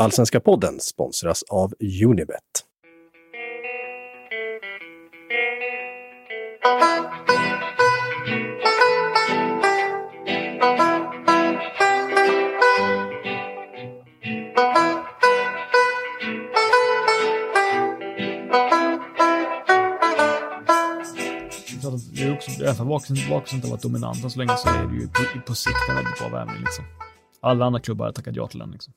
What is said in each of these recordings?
Allsvenska podden sponsras av Unibet. Det är också, även om Vakaus inte har varit dominanta så länge så är det ju på, på sikt en väldigt bra värvning. Liksom. Alla andra klubbar har tackat ja till den. Liksom.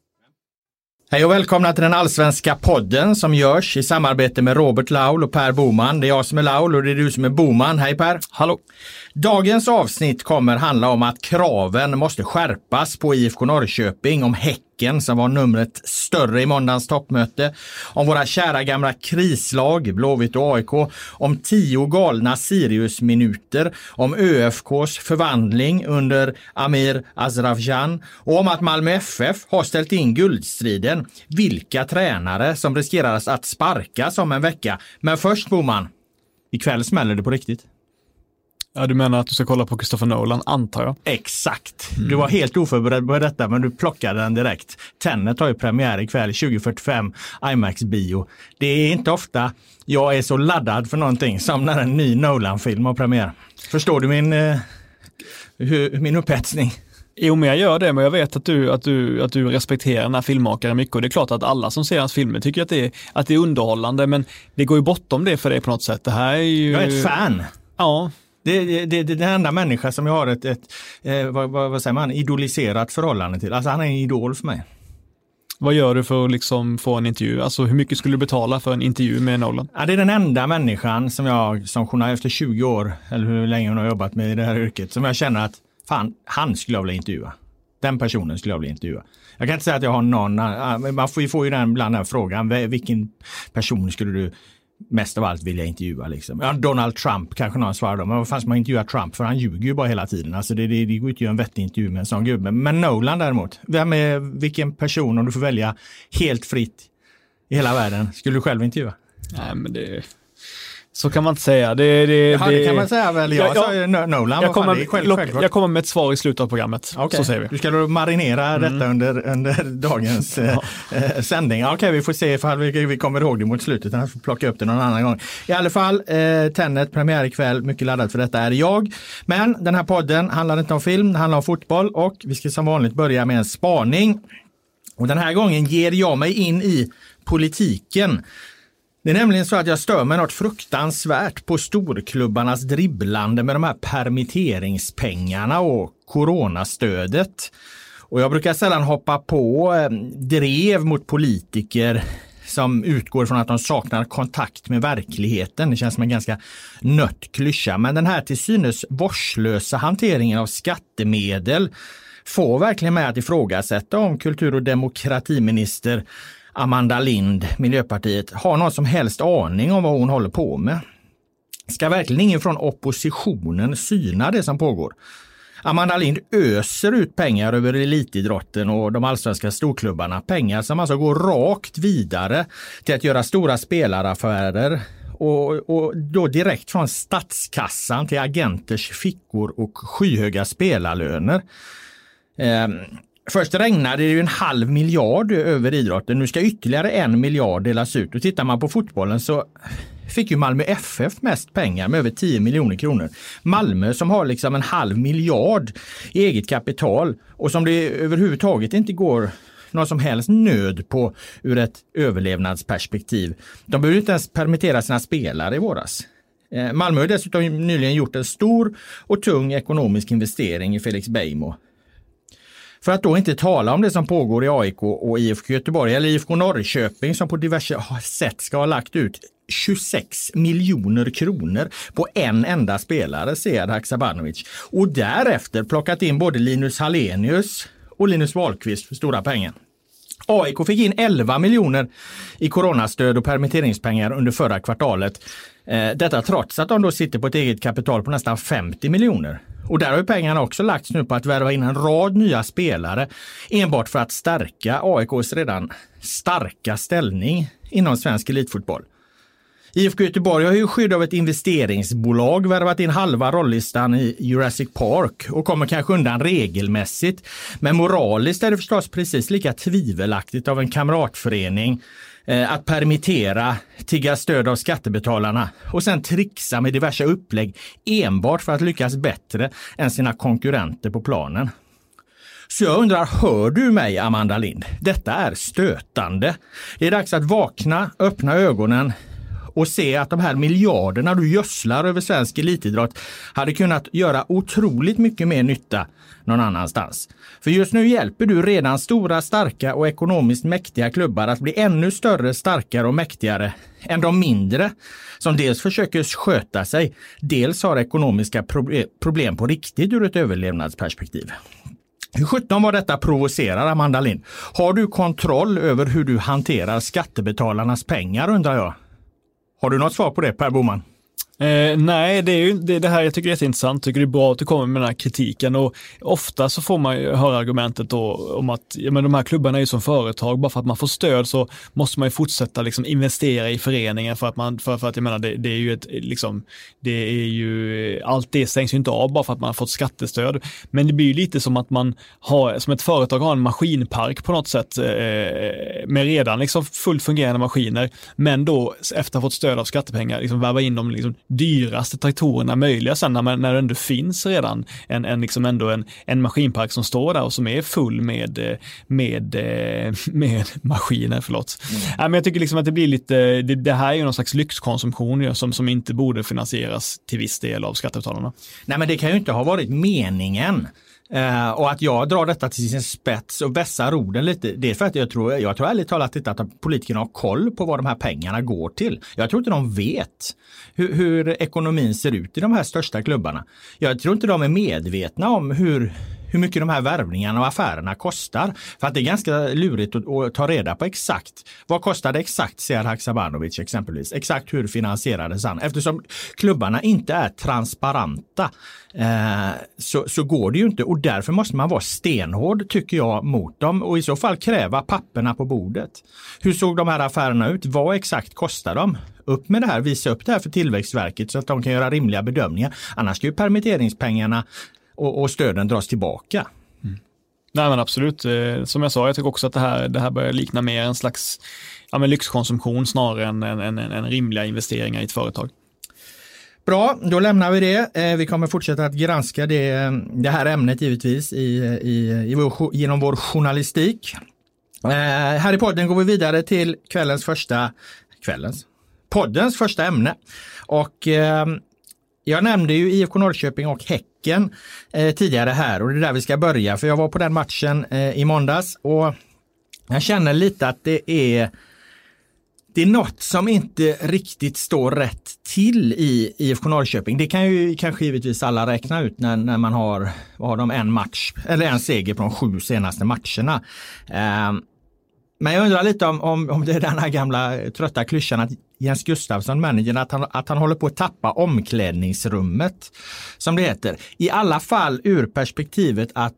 Hej och välkomna till den allsvenska podden som görs i samarbete med Robert Laul och Per Boman. Det är jag som är Laul och det är du som är Boman. Hej Per! Hallå! Dagens avsnitt kommer handla om att kraven måste skärpas på IFK Norrköping, om Häcken som var numret större i måndagens toppmöte, om våra kära gamla krislag Blåvitt och AIK, om tio galna Sirius-minuter, om ÖFKs förvandling under Amir Azravjan och om att Malmö FF har ställt in guldstriden. Vilka tränare som riskerar att sparkas om en vecka. Men först Boman, ikväll smäller det på riktigt. Ja, du menar att du ska kolla på Christopher Nolan, antar jag? Exakt. Mm. Du var helt oförberedd på detta, men du plockade den direkt. Tenet har ju premiär ikväll 2045, IMAX-bio. Det är inte ofta jag är så laddad för någonting som när en ny Nolan-film har premiär. Förstår du min, eh, hur, min upphetsning? Jo, men jag gör det, men jag vet att du, att du, att du respekterar den här filmmakaren mycket och det är klart att alla som ser hans filmer tycker att det, är, att det är underhållande, men det går ju bortom det för dig på något sätt. Det här är ju... Jag är ett fan. Ja, det, det, det, är den enda människa som jag har ett, ett eh, vad, vad, vad, säger man, idoliserat förhållande till. Alltså han är en idol för mig. Vad gör du för att liksom få en intervju? Alltså hur mycket skulle du betala för en intervju med Nolan? Ja, det är den enda människan som jag som journalist efter 20 år, eller hur länge hon har jobbat med det här yrket, som jag känner att fan, han skulle jag vilja intervjua. Den personen skulle jag vilja intervjua. Jag kan inte säga att jag har någon, man får ju, får ju den, ibland den frågan, vilken person skulle du mest av allt vill jag intervjua. Liksom. Ja, Donald Trump kanske någon svarar men vad fan ska man intervjua Trump för han ljuger ju bara hela tiden. Alltså det, det, det går inte att göra en vettig intervju med en sån gubbe. Men Nolan däremot, vem är, vilken person om du får välja helt fritt i hela världen skulle du själv intervjua? Nej, men det så kan man inte säga. Det, det, Jaha, det, det kan man säga väl. Jag, jag sa Nolan. Jag kommer, själv, jag kommer med ett svar i slutet av programmet. Okay. Så säger vi. Du ska då marinera mm. detta under, under dagens eh, eh, sändning. Okej, okay, vi får se ifall vi, vi kommer ihåg det mot slutet. Jag får plocka upp det någon annan gång. I alla fall, eh, Tenet, premiär ikväll. Mycket laddad för detta är jag. Men den här podden handlar inte om film, den handlar om fotboll och vi ska som vanligt börja med en spaning. Och den här gången ger jag mig in i politiken. Det är nämligen så att jag stör mig något fruktansvärt på storklubbarnas dribblande med de här permitteringspengarna och coronastödet. Och jag brukar sällan hoppa på eh, drev mot politiker som utgår från att de saknar kontakt med verkligheten. Det känns som en ganska nött klyscha. Men den här till synes vårdslösa hanteringen av skattemedel får verkligen mig att ifrågasätta om kultur och demokratiminister Amanda Lind, Miljöpartiet, har någon som helst aning om vad hon håller på med? Ska verkligen ingen från oppositionen syna det som pågår? Amanda Lind öser ut pengar över elitidrotten och de allsvenska storklubbarna. Pengar som alltså går rakt vidare till att göra stora spelaraffärer och, och då direkt från statskassan till agenters fickor och skyhöga spelarlöner. Eh, Först regnade det ju en halv miljard över idrotten. Nu ska ytterligare en miljard delas ut. Och tittar man på fotbollen så fick ju Malmö FF mest pengar med över 10 miljoner kronor. Malmö som har liksom en halv miljard i eget kapital och som det överhuvudtaget inte går någon som helst nöd på ur ett överlevnadsperspektiv. De behöver inte ens permittera sina spelare i våras. Eh, Malmö har dessutom nyligen gjort en stor och tung ekonomisk investering i Felix Beijmo för att då inte tala om det som pågår i AIK och IFK Göteborg eller IFK Norrköping som på diverse sätt ska ha lagt ut 26 miljoner kronor på en enda spelare, Sead Haksabanovic. Och därefter plockat in både Linus Hallenius och Linus Wahlqvist för stora pengar. AIK fick in 11 miljoner i coronastöd och permitteringspengar under förra kvartalet. Eh, detta trots att de då sitter på ett eget kapital på nästan 50 miljoner. Och där har ju pengarna också lagts nu på att värva in en rad nya spelare enbart för att stärka AIKs redan starka ställning inom svensk elitfotboll. IFK Göteborg har ju skydd av ett investeringsbolag värvat in halva rollistan i Jurassic Park och kommer kanske undan regelmässigt. Men moraliskt är det förstås precis lika tvivelaktigt av en kamratförening eh, att permittera, tigga stöd av skattebetalarna och sen trixa med diverse upplägg enbart för att lyckas bättre än sina konkurrenter på planen. Så jag undrar, hör du mig Amanda Lind? Detta är stötande. Det är dags att vakna, öppna ögonen och se att de här miljarderna du gödslar över svensk elitidrott hade kunnat göra otroligt mycket mer nytta någon annanstans. För just nu hjälper du redan stora, starka och ekonomiskt mäktiga klubbar att bli ännu större, starkare och mäktigare än de mindre som dels försöker sköta sig, dels har ekonomiska problem på riktigt ur ett överlevnadsperspektiv. Hur sjutton var detta provocerar Amanda Lind? Har du kontroll över hur du hanterar skattebetalarnas pengar undrar jag? Har du något svar på det Per Boman? Eh, nej, det är ju det, det, här jag tycker är jätteintressant. tycker det är bra att du kommer med den här kritiken och ofta så får man ju höra argumentet då om att ja, men de här klubbarna är ju som företag, bara för att man får stöd så måste man ju fortsätta liksom investera i föreningen för att man, för, för att jag menar det, det är ju ett, liksom, det är ju, allt det stängs ju inte av bara för att man har fått skattestöd. Men det blir ju lite som att man har, som ett företag har en maskinpark på något sätt eh, eh med redan liksom fullt fungerande maskiner, men då efter att ha fått stöd av skattepengar, liksom värva in dem liksom dyraste traktorerna möjliga sen när, när det ändå finns redan en, en, liksom ändå en, en maskinpark som står där och som är full med, med, med maskiner. Förlåt. Mm. Ja, men jag tycker liksom att det blir lite, det, det här är ju någon slags lyxkonsumtion som, som inte borde finansieras till viss del av skattebetalarna. Nej men det kan ju inte ha varit meningen Eh, och att jag drar detta till sin spets och vässar orden lite, det är för att jag tror, jag tror ärligt talat inte att politikerna har koll på vad de här pengarna går till. Jag tror inte de vet hur, hur ekonomin ser ut i de här största klubbarna. Jag tror inte de är medvetna om hur hur mycket de här värvningarna och affärerna kostar. För att det är ganska lurigt att, att ta reda på exakt vad kostade exakt Sead Haksabanovic exempelvis. Exakt hur finansierades han? Eftersom klubbarna inte är transparenta eh, så, så går det ju inte och därför måste man vara stenhård tycker jag mot dem och i så fall kräva papperna på bordet. Hur såg de här affärerna ut? Vad exakt kostar de? Upp med det här, visa upp det här för Tillväxtverket så att de kan göra rimliga bedömningar. Annars ska ju permitteringspengarna och, och stöden dras tillbaka. Mm. Nej men absolut, eh, som jag sa, jag tycker också att det här, det här börjar likna mer en slags ja, men lyxkonsumtion snarare än, än, än, än rimliga investeringar i ett företag. Bra, då lämnar vi det. Eh, vi kommer fortsätta att granska det, det här ämnet givetvis i, i, i vår, genom vår journalistik. Eh, här i podden går vi vidare till kvällens första, kvällens, poddens första ämne. Och eh, jag nämnde ju IFK Norrköping och Häcken eh, tidigare här och det är där vi ska börja för jag var på den matchen eh, i måndags och jag känner lite att det är det är något som inte riktigt står rätt till i IFK Norrköping. Det kan ju kanske givetvis alla räkna ut när, när man har, vad har de, en match eller en seger på de sju senaste matcherna. Eh, men jag undrar lite om, om, om det är den här gamla trötta klyschan att Jens Gustafsson, managern, att han, att han håller på att tappa omklädningsrummet, som det heter. I alla fall ur perspektivet att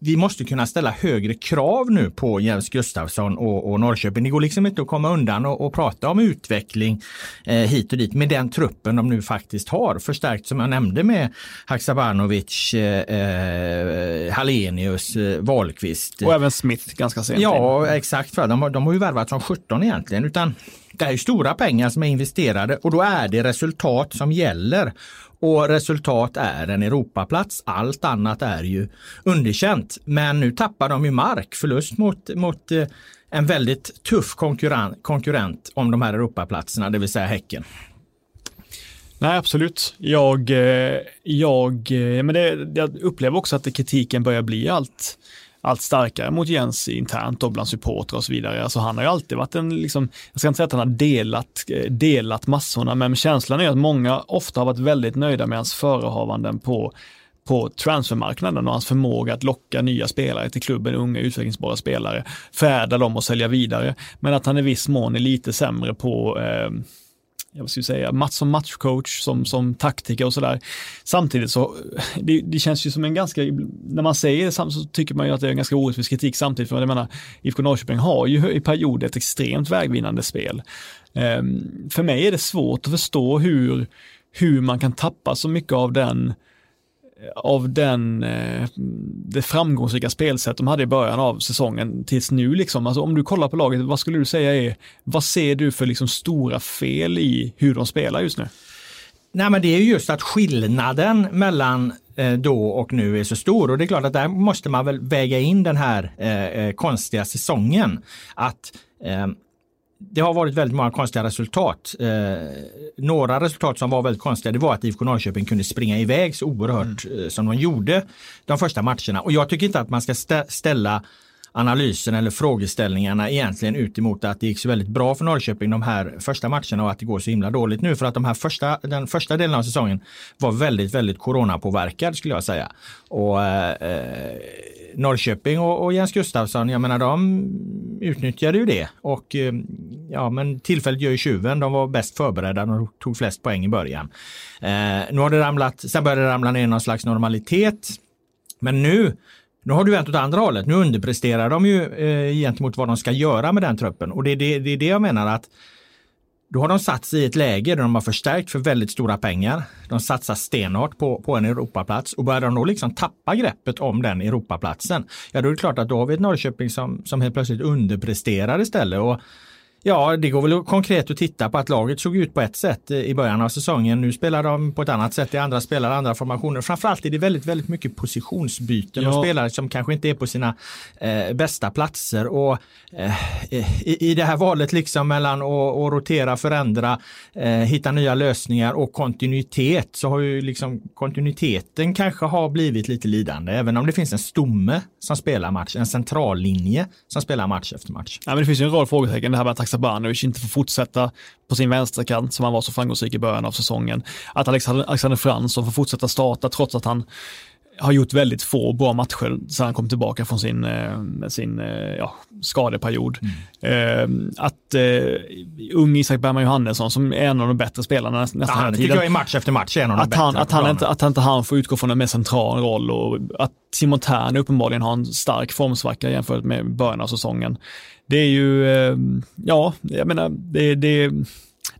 vi måste kunna ställa högre krav nu på Jens Gustafsson och, och Norrköping. Det går liksom inte att komma undan och, och prata om utveckling eh, hit och dit med den truppen de nu faktiskt har. Förstärkt som jag nämnde med Haksabanovic, eh, eh, Hallenius, eh, Wahlqvist. Och även Smith ganska sent. Ja, exakt. För de, de har ju värvat som 17 egentligen. Utan det är stora pengar som är investerade och då är det resultat som gäller. Och resultat är en Europaplats. Allt annat är ju underkänt. Men nu tappar de ju mark, förlust mot, mot eh, en väldigt tuff konkurrent, konkurrent om de här Europaplatserna, det vill säga Häcken. Nej, absolut. Jag, eh, jag, eh, men det, jag upplever också att kritiken börjar bli allt allt starkare mot Jens internt och bland supportrar och så vidare. Alltså han har ju alltid varit en, liksom, jag ska inte säga att han har delat, eh, delat massorna, men känslan är att många ofta har varit väldigt nöjda med hans förehavanden på på transfermarknaden och hans förmåga att locka nya spelare till klubben, unga utvecklingsbara spelare, förädla dem och sälja vidare. Men att han i viss mån är lite sämre på eh, jag ska säga, match som matchcoach, som, som taktiker och sådär. Samtidigt så, det, det, känns ju som en ganska, när man säger det så tycker man ju att det är en ganska orättvis kritik samtidigt, för jag menar, IFK Norrköping har ju i perioder ett extremt vägvinnande spel. Um, för mig är det svårt att förstå hur, hur man kan tappa så mycket av den Eh, av den, eh, det framgångsrika spelsätt de hade i början av säsongen tills nu. Liksom. Alltså, om du kollar på laget, vad skulle du säga är, vad ser du för liksom stora fel i hur de spelar just nu? Nej men det är just att skillnaden mellan eh, då och nu är så stor och det är klart att där måste man väl väga in den här eh konstiga säsongen. Att eh, det har varit väldigt många konstiga resultat. Eh, några resultat som var väldigt konstiga det var att IFK Norrköping kunde springa iväg så oerhört mm. eh, som de gjorde de första matcherna. Och jag tycker inte att man ska stä ställa analysen eller frågeställningarna egentligen utemot att det gick så väldigt bra för Norrköping de här första matcherna och att det går så himla dåligt nu för att de här första, den första delen av säsongen var väldigt, väldigt coronapåverkad skulle jag säga. Och eh, Norrköping och, och, Jens Gustafsson, jag menar de utnyttjade ju det och eh, ja men tillfället gör ju tjuven, de var bäst förberedda, och tog flest poäng i början. Eh, nu har det ramlat, sen började det ramla ner någon slags normalitet. Men nu nu har du vänt åt andra hållet. Nu underpresterar de ju eh, gentemot vad de ska göra med den truppen. Och det är det, det, är det jag menar att då har de satt sig i ett läge där de har förstärkt för väldigt stora pengar. De satsar stenhårt på, på en Europaplats och börjar de då liksom tappa greppet om den Europaplatsen, ja då är det klart att då har vi ett Norrköping som, som helt plötsligt underpresterar istället. Och Ja, det går väl konkret att titta på att laget såg ut på ett sätt i början av säsongen. Nu spelar de på ett annat sätt, i andra spelar andra formationer. Framförallt är det väldigt, väldigt mycket positionsbyten ja. och spelare som kanske inte är på sina eh, bästa platser. Och eh, i, i det här valet liksom mellan att rotera, förändra, eh, hitta nya lösningar och kontinuitet så har ju liksom kontinuiteten kanske har blivit lite lidande. Även om det finns en stomme som spelar match, en centrallinje som spelar match efter match. Ja, men det finns ju en rad frågetecken. Det här med att Sabanovic inte får fortsätta på sin vänsterkant som han var så framgångsrik i början av säsongen. Att Alexander Fransson får fortsätta starta trots att han har gjort väldigt få bra matcher sedan han kom tillbaka från sin, eh, sin eh, ja, skadeperiod. Mm. Eh, att uh, ung Isak Bergman Johannesson som är en av de bättre spelarna nästan ja, hela tiden. jag är match efter match är en av de att bättre. Han, att, han inte, att han inte han får utgå från en mer central roll och att Simon Tern uppenbarligen har en stark formsvacka jämfört med början av säsongen. Det är ju, ja, jag menar, det, det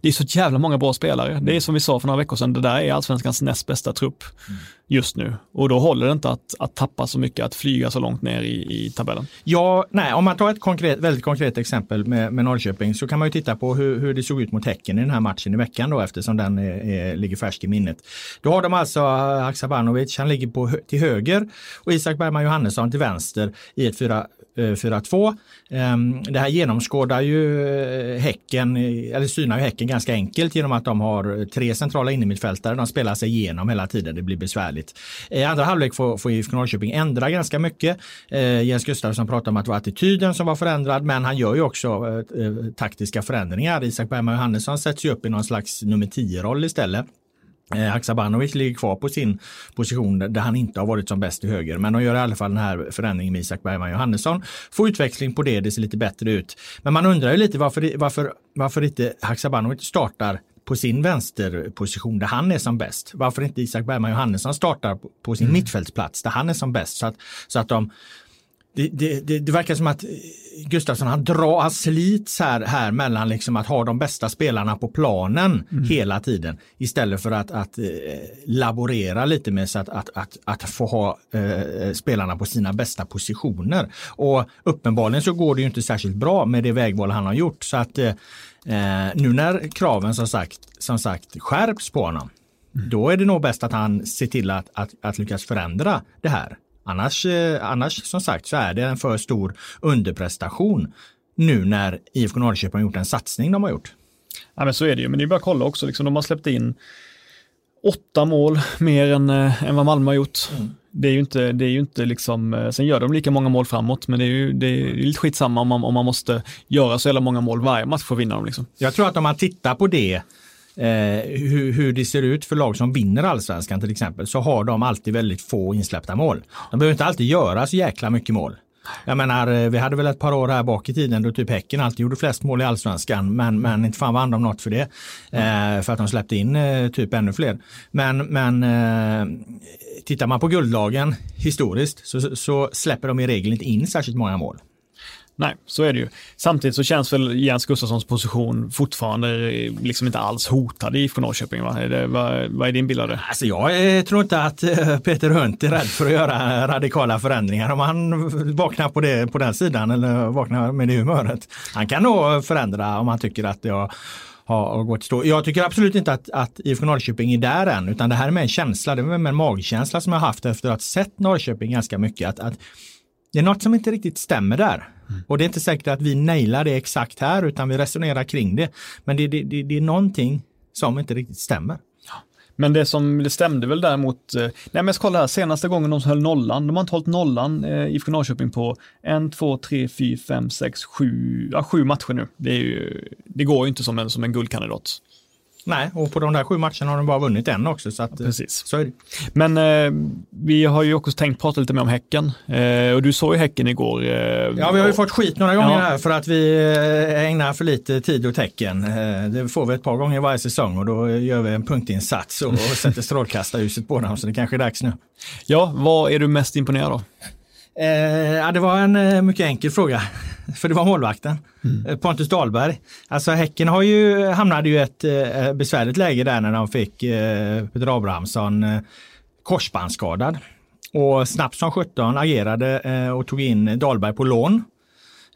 det är så jävla många bra spelare. Det är som vi sa för några veckor sedan, det där är allsvenskans näst bästa trupp mm. just nu. Och då håller det inte att, att tappa så mycket, att flyga så långt ner i, i tabellen. Ja, nej, om man tar ett konkret, väldigt konkret exempel med, med Norrköping så kan man ju titta på hur, hur det såg ut mot Häcken i den här matchen i veckan då eftersom den är, är, ligger färsk i minnet. Då har de alltså Haksabanovic, han ligger på, till höger och Isak Bergman Johannesson till vänster i ett 4 Eh, 4-2. Ehm, det här genomskådar ju eh, Häcken, eller synar ju Häcken ganska enkelt genom att de har tre centrala innermittfältare. De spelar sig igenom hela tiden, det blir besvärligt. I andra halvlek får, får IFK Norrköping ändra ganska mycket. Jens Gustafsson pratar om att det var attityden som var förändrad, men han gör ju också taktiska förändringar. Isak Bergman Johannesson sätts ju upp i någon slags nummer 10-roll istället. Eh, Haksabanovic ligger kvar på sin position där han inte har varit som bäst i höger. Men de gör i alla fall den här förändringen med Isak Bergman Johannesson. Får utväxling på det, det ser lite bättre ut. Men man undrar ju lite varför, varför, varför inte Haksabanovic startar på sin vänsterposition där han är som bäst. Varför inte Isak Bergman Johannesson startar på sin mm. mittfältsplats där han är som bäst. Så att, så att de det, det, det, verkar som att Gustafsson han drar, han slits här, här mellan liksom att ha de bästa spelarna på planen mm. hela tiden istället för att, att eh, laborera lite med så att, att, att, att få ha eh, spelarna på sina bästa positioner. Och uppenbarligen så går det ju inte särskilt bra med det vägval han har gjort så att eh, eh nu när kraven som sagt, som sagt skärps på honom mm. då är det nog bäst att han ser till att, att, att lyckas förändra det här. Annars, eh, annars som sagt så är det en för stor underprestation nu när IFK Norrköping har gjort en satsning de har gjort. Ja men så är det ju, men det är bara att kolla också, liksom, de har släppt in åtta mål mer än, äh, än vad Malmö har gjort. Mm. Det är ju inte, det är ju inte liksom, äh, sen gör de lika många mål framåt, men det är ju det är lite skitsamma om man, om man måste göra så jävla många mål varje match för att vinna dem. Liksom. Jag tror att om man tittar på det eh, hur, hur det ser ut för lag som vinner allsvenskan till exempel så har de alltid väldigt få insläppta mål. De behöver inte alltid göra så jäkla mycket mål. Jag menar, eh, vi hade väl ett par år här bak i tiden då typ Häcken alltid gjorde flest mål i allsvenskan, men, men inte fan vann de något för det. Mm. Eh, för att de släppte in eh, typ ännu fler. Men, men eh, tittar man på guldlagen historiskt så, så släpper de i regel inte in särskilt många mål. Nej, så är det ju. Samtidigt så känns väl Jens Gustafssons position fortfarande eh, liksom inte alls hotad i IFK Norrköping. Va? Är det, vad, vad är din bild av det? Alltså jag eh, tror inte att eh, Peter Hunt är rädd för att göra radikala förändringar. Om han vaknar på, det, på den sidan eller vaknar med det humöret. Han kan nog förändra om han tycker att det har har gått stå. Jag tycker absolut inte att, att IFK Norrköping är där än, utan det här är med en känsla, det är med en magkänsla som jag haft efter att ha sett Norrköping ganska mycket. Att, att det är något som inte riktigt stämmer där. Mm. Och det är inte säkert att vi nailar det exakt här utan vi resonerar kring det. Men det, det, det, det är någonting som inte riktigt stämmer. Men det som det stämde väl däremot, eh, nej men jag ska kolla här, senaste gången de höll nollan, de har inte hållit nollan eh, IFK Norrköping på en, två, tre, fyra, fem, sex, sju, ja, sju matcher nu. Det, är ju, det går ju inte som en, som en guldkandidat. Nej, och på de där sju matcherna har de bara vunnit en också. Så, att, ja, precis. så är det. Men eh, vi har ju också tänkt prata lite mer om Häcken. Eh, och du såg ju Häcken igår. Eh, ja, vi har ju fått skit några gånger ja. här för att vi eh, ägnar för lite tid åt Häcken. Eh, det får vi ett par gånger varje säsong och då gör vi en punktinsats och, och sätter strålkastarljuset på dem. Så det kanske är dags nu. Ja, vad är du mest imponerad av? Eh, ja, det var en eh, mycket enkel fråga, för det var målvakten. Mm. Eh, Pontus Dahlberg. Alltså Häcken har ju, hamnade ju ett eh, besvärligt läge där när de fick eh, Peter Abrahamsson eh, korsbandsskadad. Och snabbt som 17 agerade eh, och tog in Dahlberg på lån.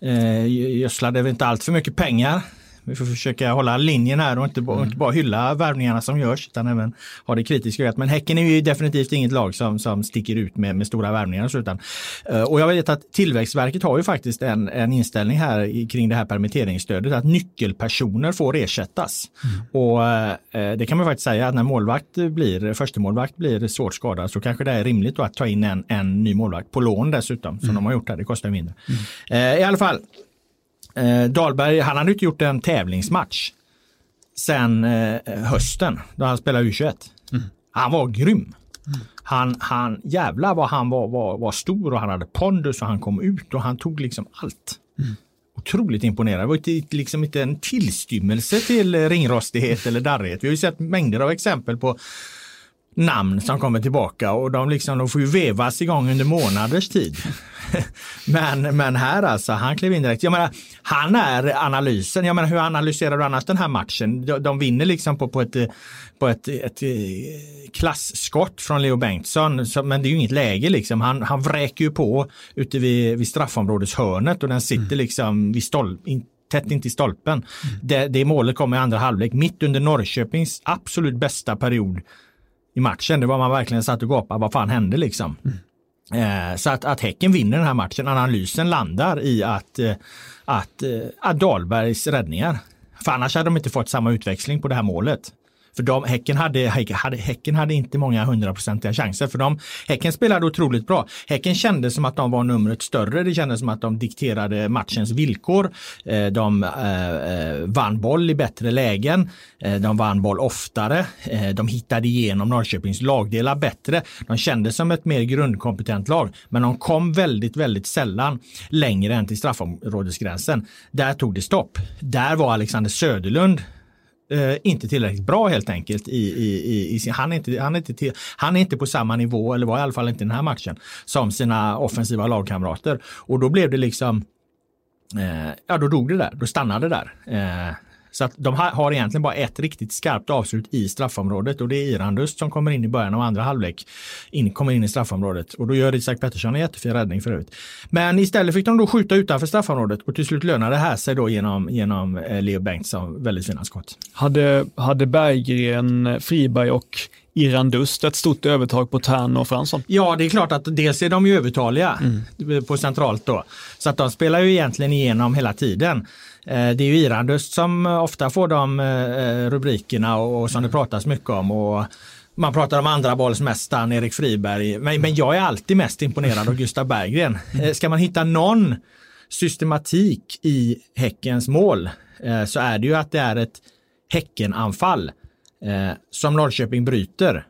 Eh, gödslade inte allt för mycket pengar vi får försöka hålla linjen här och inte, mm. inte bara hylla värvningarna som görs utan även ha det kritiska ögat. Men Häcken är ju definitivt inget lag som, som sticker ut med, med stora värvningar. Och, så, utan, uh, och jag vet att Tillväxtverket har ju faktiskt en, en inställning här kring det här permitteringsstödet att nyckelpersoner får ersättas. Mm. Och uh, det kan man faktiskt säga att när målvakt blir, första målvakt blir svårt skadad så kanske det är rimligt att ta in en, en ny målvakt på lån dessutom som mm. de har gjort här. Det kostar mindre. Mm. Uh, I alla fall, Eh, Dahlberg, han hade inte gjort en tävlingsmatch sen eh, hösten då han spelade U21. Mm. Han var grym. Mm. Han, han, jävlar vad han var, var, var stor och han hade pondus och han kom ut och han tog liksom allt. Mm. Otroligt imponerande. Det var inte, liksom inte en tillstymmelse till ringrostighet eller darrighet. Vi har ju sett mängder av exempel på namn som kommer tillbaka och de, liksom, de får ju vevas igång under månaders tid. men, men här alltså, han klev in direkt. Jag menar, han är analysen. Jag menar, hur analyserar du annars den här matchen? De, de vinner liksom på, på ett, på ett, ett, ett klassskott från Leo Bengtsson. Så, men det är ju inget läge liksom. Han, han vräker ju på ute vid, vid straffområdeshörnet och den sitter mm. liksom vid stolpen tätt in till stolpen. Mm. Det, det målet kommer i andra halvlek, mitt under Norrköpings absolut bästa period i matchen. Det var man verkligen satt och gapade, vad fan hände liksom? Mm. Eh, så att, att Häcken vinner den här matchen, analysen landar i att, eh, att, eh, att Dahlbergs räddningar. För annars hade de inte fått samma utväxling på det här målet. För de, häcken, hade, hade, häcken hade inte många hundraprocentiga chanser. För de, häcken spelade otroligt bra. Häcken kände som att de var numret större. Det kändes som att de dikterade matchens villkor. Eh, de eh, eh, vann boll i bättre lägen. Eh, de vann boll oftare. De hittade igenom Norrköpings lagdelar bättre. De kändes som ett mer grundkompetent lag. Men de kom väldigt, väldigt sällan längre än till straffområdesgränsen. Där tog det stopp. Där var Alexander Söderlund eh, inte tillräckligt bra helt enkelt. I, i, i, i han, är inte, han, är inte till, han är inte på samma nivå, eller var i alla fall inte i den här matchen, som sina offensiva lagkamrater. Och då blev det liksom, eh, ja då dog det där, då stannade det där. Eh, så att de har egentligen bara ett riktigt skarpt avslut i straffområdet och det är Irandust som kommer in i början av andra halvlek. In, kommer in i straffområdet och då gör Isak Pettersson en jättefin räddning för övrigt. Men istället fick de då skjuta utanför straffområdet och till slut lönade det här sig då genom, genom eh, Leo Bengtsson väldigt fina skott. Hade, hade Berggren, Friberg och Irandust ett stort övertag på Tern och Fransson? Ja, det är klart att dels är de ju övertaliga mm. på centralt då. Så att de spelar ju egentligen igenom hela tiden. Eh, det är ju Irandust som ofta får de eh, rubrikerna och som det pratas mycket om. Och man pratar om andra bollsmästaren Erik Friberg. Men, men jag är alltid mest imponerad av Gustav Berggren. Eh, ska man hitta någon systematik i Häckens mål så är det ju att det är ett Häckenanfall som Norrköping bryter.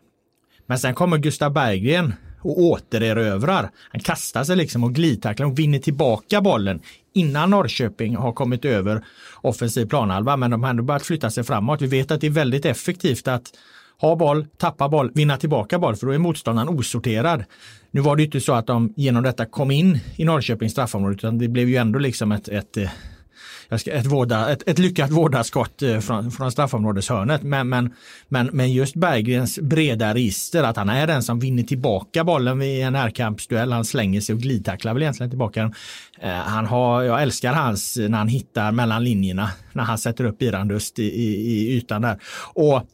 Men sen kommer Gustav Berggren och återerövrar. Han kastar sig liksom och glidtacklar och vinner tillbaka bollen innan Norrköping har kommit över offensiv planhalva. Men de har ändå börjat flytta sig framåt. Vi vet att det är väldigt effektivt att ha boll, tappa boll, vinna tillbaka boll för då är motståndaren osorterad. Nu var det inte så att de genom detta kom in i Norrköpings straffområde utan det blev ju ändå liksom ett, ett eh, ett, vårda, ett, ett lyckat vårdarskott eh, från, från straffområdeshörnet. Men, men, men, men just Berggrens breda register, att han är den som vinner tillbaka bollen vid en närkampsduell. Han slänger sig och glidtacklar väl egentligen tillbaka den. Eh, han har, jag älskar hans när han hittar mellan linjerna, när han sätter upp Irandust i, i, i ytan där. Och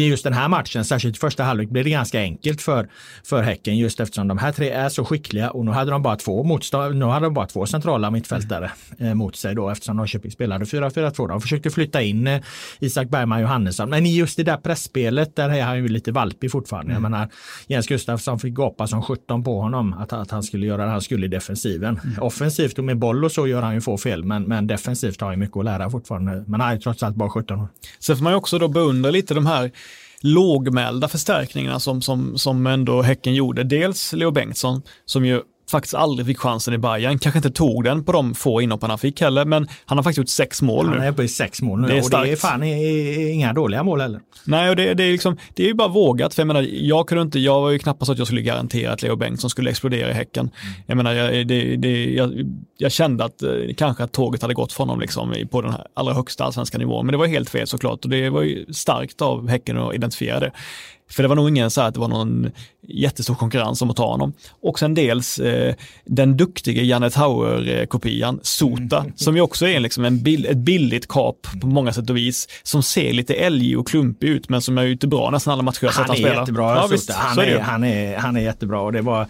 i just den här matchen, särskilt i första halvlek, blev det ganska enkelt för, för Häcken just eftersom de här tre är så skickliga och nu hade de bara två motstånd, nu hade de bara två centrala mittfältare eh, mot sig då eftersom Norrköping spelade 4-4-2. De försökte flytta in eh, Isak Bergman Johannesson, men i just det där pressspelet där är han ju lite valpig fortfarande. Mm. Jag menar, Jens Gustafsson fick gapa som 17 på honom att, att han skulle göra det han skulle i defensiven. Mm. Offensivt och med boll och så gör han ju få fel, men, men defensivt har han mycket att lära fortfarande. Men han är trots allt bara 17 år. Sen får man ju också då beundra lite de här lågmälda förstärkningarna som, som, som ändå Häcken gjorde. Dels Leo Bengtsson som ju faktiskt aldrig fick chansen i Bayern. Kanske inte tog den på de få inhopp han fick heller, men han har faktiskt gjort sex mål nu. Han är på sex mål nu det är och starkt. det är fan inga dåliga mål heller. Nej, och det, det, är liksom, det är ju bara vågat, för jag menar, jag kunde inte, jag var ju knappast så att jag skulle garantera att Leo Bengtsson skulle explodera i Häcken. Mm. Jag menar, jag, det, det, jag, jag, kände att eh, kanske att tåget hade gått för honom liksom, på den allra högsta allsvenska nivån, men det var helt fel såklart och det var ju starkt av Häcken att identifiera det. För det var nog ingen så att det var någon jättestor konkurrens om att ta honom. Och sen dels eh, den duktiga Janet Hauer-kopian, Sota, mm. som ju också är liksom en bill ett billigt kap på många sätt och vis, som ser lite älgig och klumpig ut, men som är ute bra nästan alla matcher jag sett han spela. Jättebra, ja, visst, han, är, han, är, han är jättebra och det var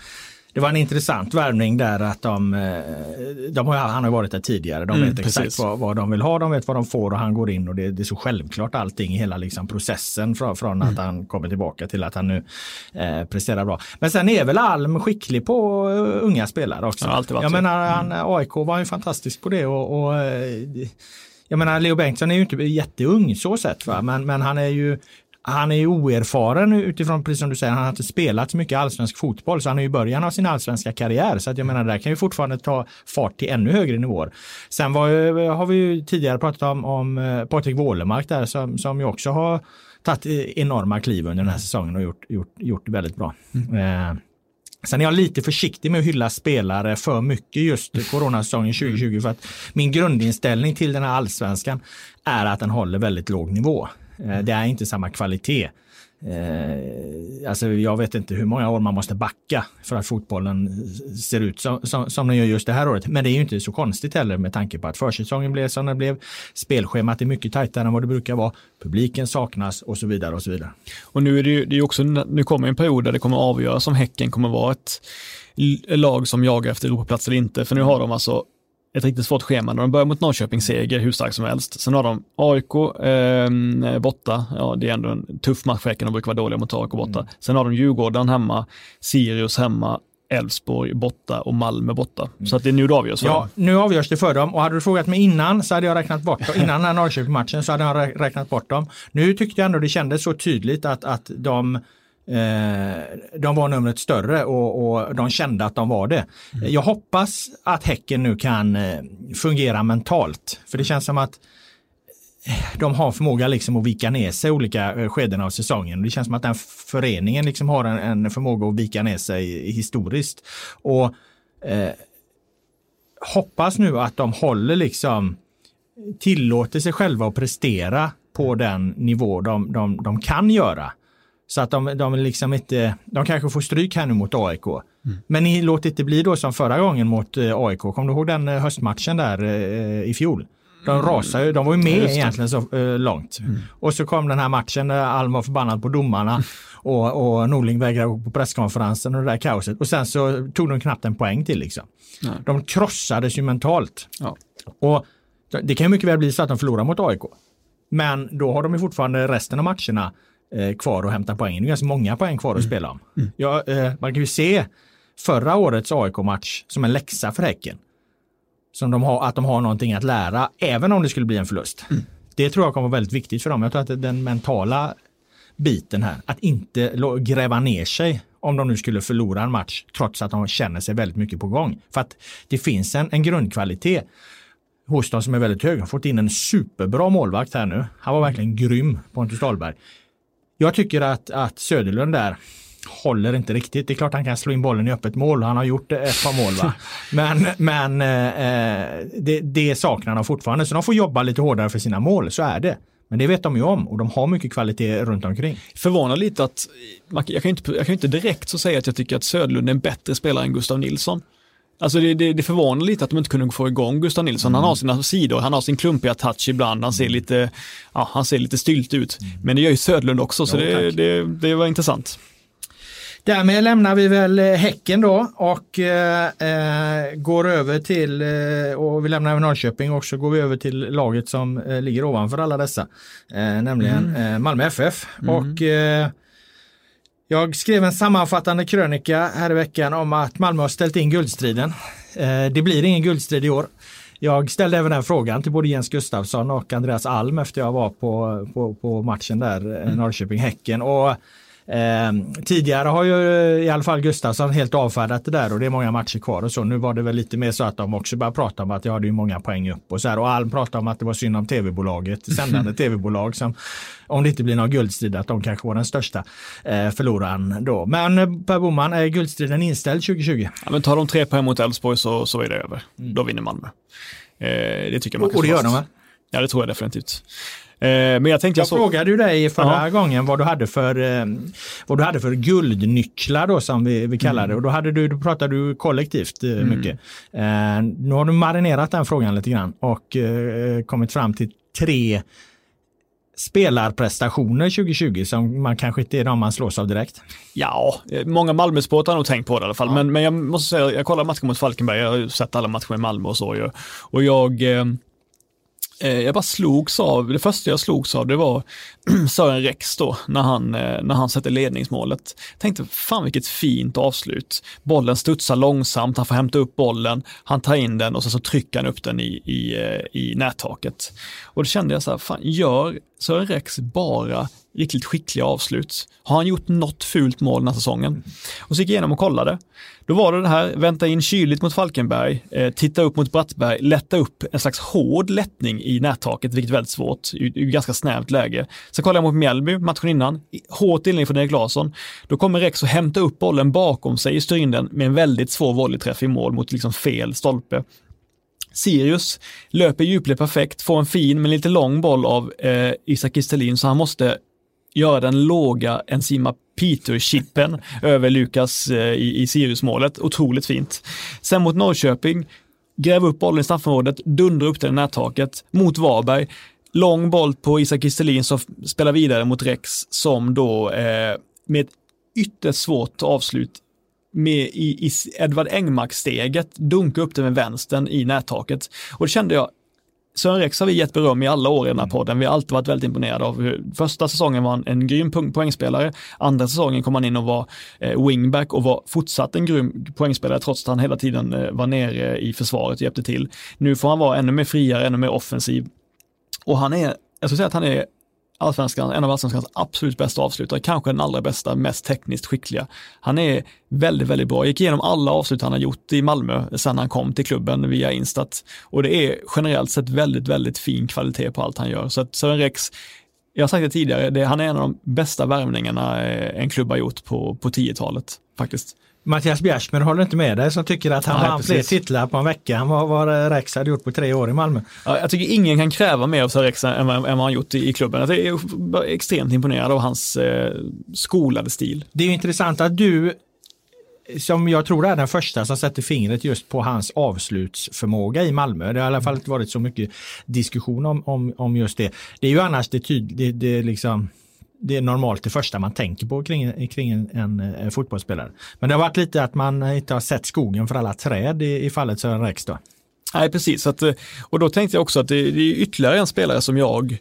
det var en intressant värvning där att de, eh, de har, han har varit där tidigare. De mm, vet exakt vad, vad, de vill ha, de vet vad de får och han går in och det, det är så självklart allting i hela liksom processen från, från mm. att han kommer tillbaka till att han nu eh, presterar bra. Men sen är väl Alm skicklig på uh, unga spelare också. Ja, alltid varit Jag menar, han, mm. AIK var ju fantastisk på det och, och eh, jag menar, Leo Bengtsson är ju inte jätteung så sett, va? Men, men han är ju han är ju oerfaren utifrån, precis som du säger, han har inte spelat så mycket allsvensk fotboll, så han är i början av sin allsvenska karriär. Så att jag menar, där kan ju fortfarande ta fart till ännu högre nivåer. Sen var, har vi ju tidigare pratat om, om eh, Patrik Wålemark där som, som ju också har tagit enorma kliv under den här säsongen och gjort, gjort, gjort det väldigt bra. Mm. Eh, Sen är jag lite försiktig med att hylla spelare för mycket just coronasäsongen 2020 för att min grundinställning till den här allsvenskan är att den håller väldigt låg nivå. Eh, det är inte samma kvalitet. Eh, alltså jag vet inte hur många år man måste backa för att fotbollen ser ut som, som, som den gör just det här året. Men det är ju inte så konstigt heller med tanke på att försäsongen blev som den blev. Spelschemat är mycket tajtare än vad det brukar vara. Publiken saknas och så vidare och så vidare. Och nu är det ju det är också, nu kommer en period där det kommer avgöras om Häcken kommer vara ett lag som jagar efter Europaplats eller inte. För nu har de alltså ett riktigt svårt schema. De börjar mot Norrköping seger hur starkt som helst. Sen har de AIK eh, borta. Ja, det är ändå en tuff match för. De brukar vara dåliga mot AIK borta. Mm. Sen har de Djurgården hemma, Sirius hemma, Elfsborg borta och Malmö borta. Mm. Så att det är nu det avgörs. Ja, nu avgörs det för dem och hade du frågat mig innan så hade jag räknat bort dem. Innan den här Norrköping-matchen så hade jag räknat bort dem. Nu tyckte jag ändå det kändes så tydligt att, att de Eh, de var numret större och, och, de kände att de var det. Mm. Jag hoppas att Häcken nu kan eh, fungera mentalt. För det känns som att eh, de har förmåga liksom att vika ner sig i olika skeden av säsongen. Det känns som att den föreningen liksom har en, en förmåga att vika ner sig historiskt. Och eh, Hoppas nu att de håller liksom tillåter sig själva att prestera på den nivå de, de, de kan göra. Så att de, de liksom inte, de kanske får stryk här nu mot AIK. Mm. Men ni låt inte bli då som förra gången mot eh, AIK. Kommer du ihåg den eh, höstmatchen där eh, i fjol? De mm. rasade ju, de var ju med egentligen så uh, långt. Mm. Och så kom den här matchen där Alm var förbannad på domarna och, och Norling vägrade gå på presskonferensen och det där kaoset. Och sen så tog de knappt en poäng till liksom. Nej. De krossades ju mentalt. Ja. Och det kan ju mycket väl bli så att de förlorar mot AIK. Men då har de ju fortfarande resten av matcherna eh, kvar att hämta poäng. Det är ganska många poäng kvar att mm. spela om. Mm. Ja, eh, man kan ju se förra årets AIK-match som en läxa för Häcken. Som de har, att de har någonting att lära, även om det skulle bli en förlust. Mm. Det tror jag kommer vara väldigt viktigt för dem. Jag tror att den mentala biten här, att inte gräva ner sig om de nu skulle förlora en match trots att de känner sig väldigt mycket på gång. För att det finns en, en grundkvalitet hos dem som är väldigt hög. har fått in en superbra målvakt här nu. Han var verkligen grym, Pontus Dahlberg. Jag tycker att, att Söderlund där håller inte riktigt. Det är klart han kan slå in bollen i öppet mål. Han har gjort ett par mål. Va? Men, men eh, det, det saknar de fortfarande. Så de får jobba lite hårdare för sina mål. Så är det. Men det vet de ju om och de har mycket kvalitet runt omkring. Förvånar lite att, jag kan inte, jag kan inte direkt så säga att jag tycker att Söderlund är en bättre spelare än Gustav Nilsson. Alltså det, det, det förvånar lite att de inte kunde få igång Gustav Nilsson. Mm. Han har sina sidor, han har sin klumpiga touch ibland, han ser lite, ja, han ser lite stylt ut. Mm. Men det gör ju Söderlund också, så jo, det, det, det var intressant. Därmed lämnar vi väl eh, Häcken då och eh, eh, går över till, eh, och vi lämnar även Norrköping och så går vi över till laget som eh, ligger ovanför alla dessa, eh, nämligen mm. Malmö FF. Mm. Och jag skrev en sammanfattande krönika här i veckan om att Malmö har ställt in guldstriden. det blir ingen guldstrid i år. Jag ställde även den frågan till både Jens Gustafsson och Andreas Alm efter jag var på, på, på matchen där, mm. Norrköping-Häcken. Och Eh, tidigare har ju i alla fall Gustafsson helt avfärdat det där och det är många matcher kvar och så. Nu var det väl lite mer så att de också började prata om att jag hade ju många poäng upp och så här. Och Alm pratade om att det var synd om tv-bolaget, sändande tv-bolag som om det inte blir någon guldstrid att de kanske var den största eh, förloraren då. Men eh, Per Boman, är guldstriden inställd 2020? Ja, men tar de tre poäng mot Elfsborg så, så är det över. Mm. Då vinner Malmö. Eh, det tycker jag man kan Och det gör de va? Ja, det tror jag definitivt. Eh, men jag tänkte jag, så... frågade ju dig förra ja. gången vad du hade för, eh, vad du hade för guldnycklar då som vi, vi kallar det. Mm. Och då, hade du, då pratade du kollektivt eh, mm. mycket. nu har du marinerat den frågan lite grann och kommit fram till tre spelarprestationer 2020 som man kanske inte är de man slås av direkt? Ja, många Malmösportare har nog tänkt på det i alla fall. Ja. Men, men jag måste säga, jag kollar matchen mot Falkenberg, jag har sett alla matcher i Malmö och så. Och jag, Eh, Eh, jag bara slogs av, det första jag slogs av det var Sören Rex då, när han, eh, när han sätter ledningsmålet. Tänkte, fan vilket fint avslut. Bollen studsar långsamt, han får hämta upp bollen, han tar in den och så, så trycker han upp den i, i, eh, i nättaket. Och då kände jag så här, fan gör Sören Rex bara riktigt skickliga avslut. Har han gjort något fult mål den här säsongen? Och så gick jag igenom och kollade. Då var det det här, vänta in kyligt mot Falkenberg, eh, titta upp mot Brattberg, lätta upp en slags hård lättning i nättaket, vilket är väldigt svårt, i, i ganska snävt läge. Sen kollade jag mot Mjällby, matchen innan, hårt inlägg från Erik Larsson. Då kommer Rex att hämta upp bollen bakom sig, styr in den med en väldigt svår volleyträff i mål mot liksom fel stolpe. Sirius löper djupled perfekt, får en fin men lite lång boll av eh, Isak Kistelin så han måste göra den låga Enzima Peter-chippen över Lukas eh, i, i Sirius-målet. Otroligt fint. Sen mot Norrköping, gräv upp bollen i straffområdet, dundra upp den i nättaket mot Varberg. Lång boll på Isak Kistelin som spelar vidare mot Rex som då eh, med ett ytterst svårt avslut med i, i Edvard Engmark-steget dunka upp det med vänstern i nättaket. Och det kände jag, Sören Rex har vi gett beröm i alla år i den här mm. podden. Vi har alltid varit väldigt imponerade av hur första säsongen var han en grym poängspelare. Andra säsongen kom han in och var eh, wingback och var fortsatt en grym poängspelare trots att han hela tiden eh, var nere i försvaret och hjälpte till. Nu får han vara ännu mer friare, ännu mer offensiv. Och han är, jag skulle säga att han är allsvenskan, en av allsvenskans absolut bästa avslutare, kanske den allra bästa, mest tekniskt skickliga. Han är väldigt, väldigt bra. Jag gick igenom alla avslut han har gjort i Malmö sedan han kom till klubben via Instat och det är generellt sett väldigt, väldigt fin kvalitet på allt han gör. Så att Sören Rex, jag har sagt det tidigare, det, han är en av de bästa värvningarna eh, en klubb har gjort på, på 10-talet faktiskt. Mattias Bjärsmer håller inte med dig som tycker att han vann fler titlar på en vecka än vad, vad Rex hade gjort på tre år i Malmö. Ja, jag tycker ingen kan kräva mer av Sir Rex än, vad han gjort i, i klubben. Jag är extremt imponerad av hans eh, skolade stil. Det är intressant att du som jag tror är den första som sätter fingret just på hans avslutsförmåga i Malmö. Det har i alla fall inte varit så mycket diskussion om, om, om just det. Det är ju annars det tydligt, det, det liksom det är normalt det första man tänker på kring, kring en, en, en, fotbollsspelare. Men det har varit lite att man inte har sett skogen för alla träd i, i fallet Sören Rex då. Nej, precis. Att, eh, och då tänkte jag också att det, det är ytterligare en spelare som jag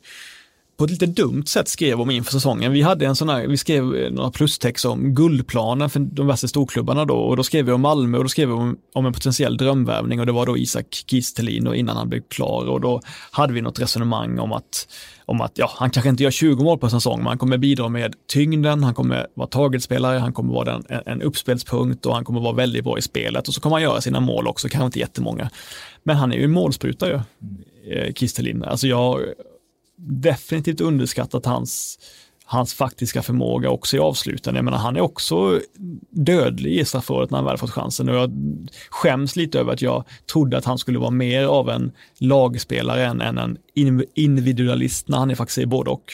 på ett lite dumt sätt skrev om inför säsongen. Vi hade en sån här, vi skrev några plustext om guldplanen för de värsta storklubbarna då och då skrev vi om Malmö och då skrev vi om, om en potentiell drömvärvning och det var då Isak Kistelin och innan han blev klar och då hade vi något resonemang om att om att ja, han kanske inte gör 20 mål på en säsong, men han kommer bidra med tyngden, han kommer vara targetspelare, han kommer vara den, en, uppspelspunkt och han kommer vara väldigt bra i spelet och så kommer han göra sina mål också, kanske inte jättemånga. Men han är ju en målspruta ju, mm. Kistelin. Alltså jag definitivt underskattat hans hans faktiska förmåga också i avslutande. Jag menar, han är också dödlig i straffområdet när han väl fått chansen och jag skäms lite över att jag trodde att han skulle vara mer av en lagspelare än, än en individualist när han är faktiskt är både och.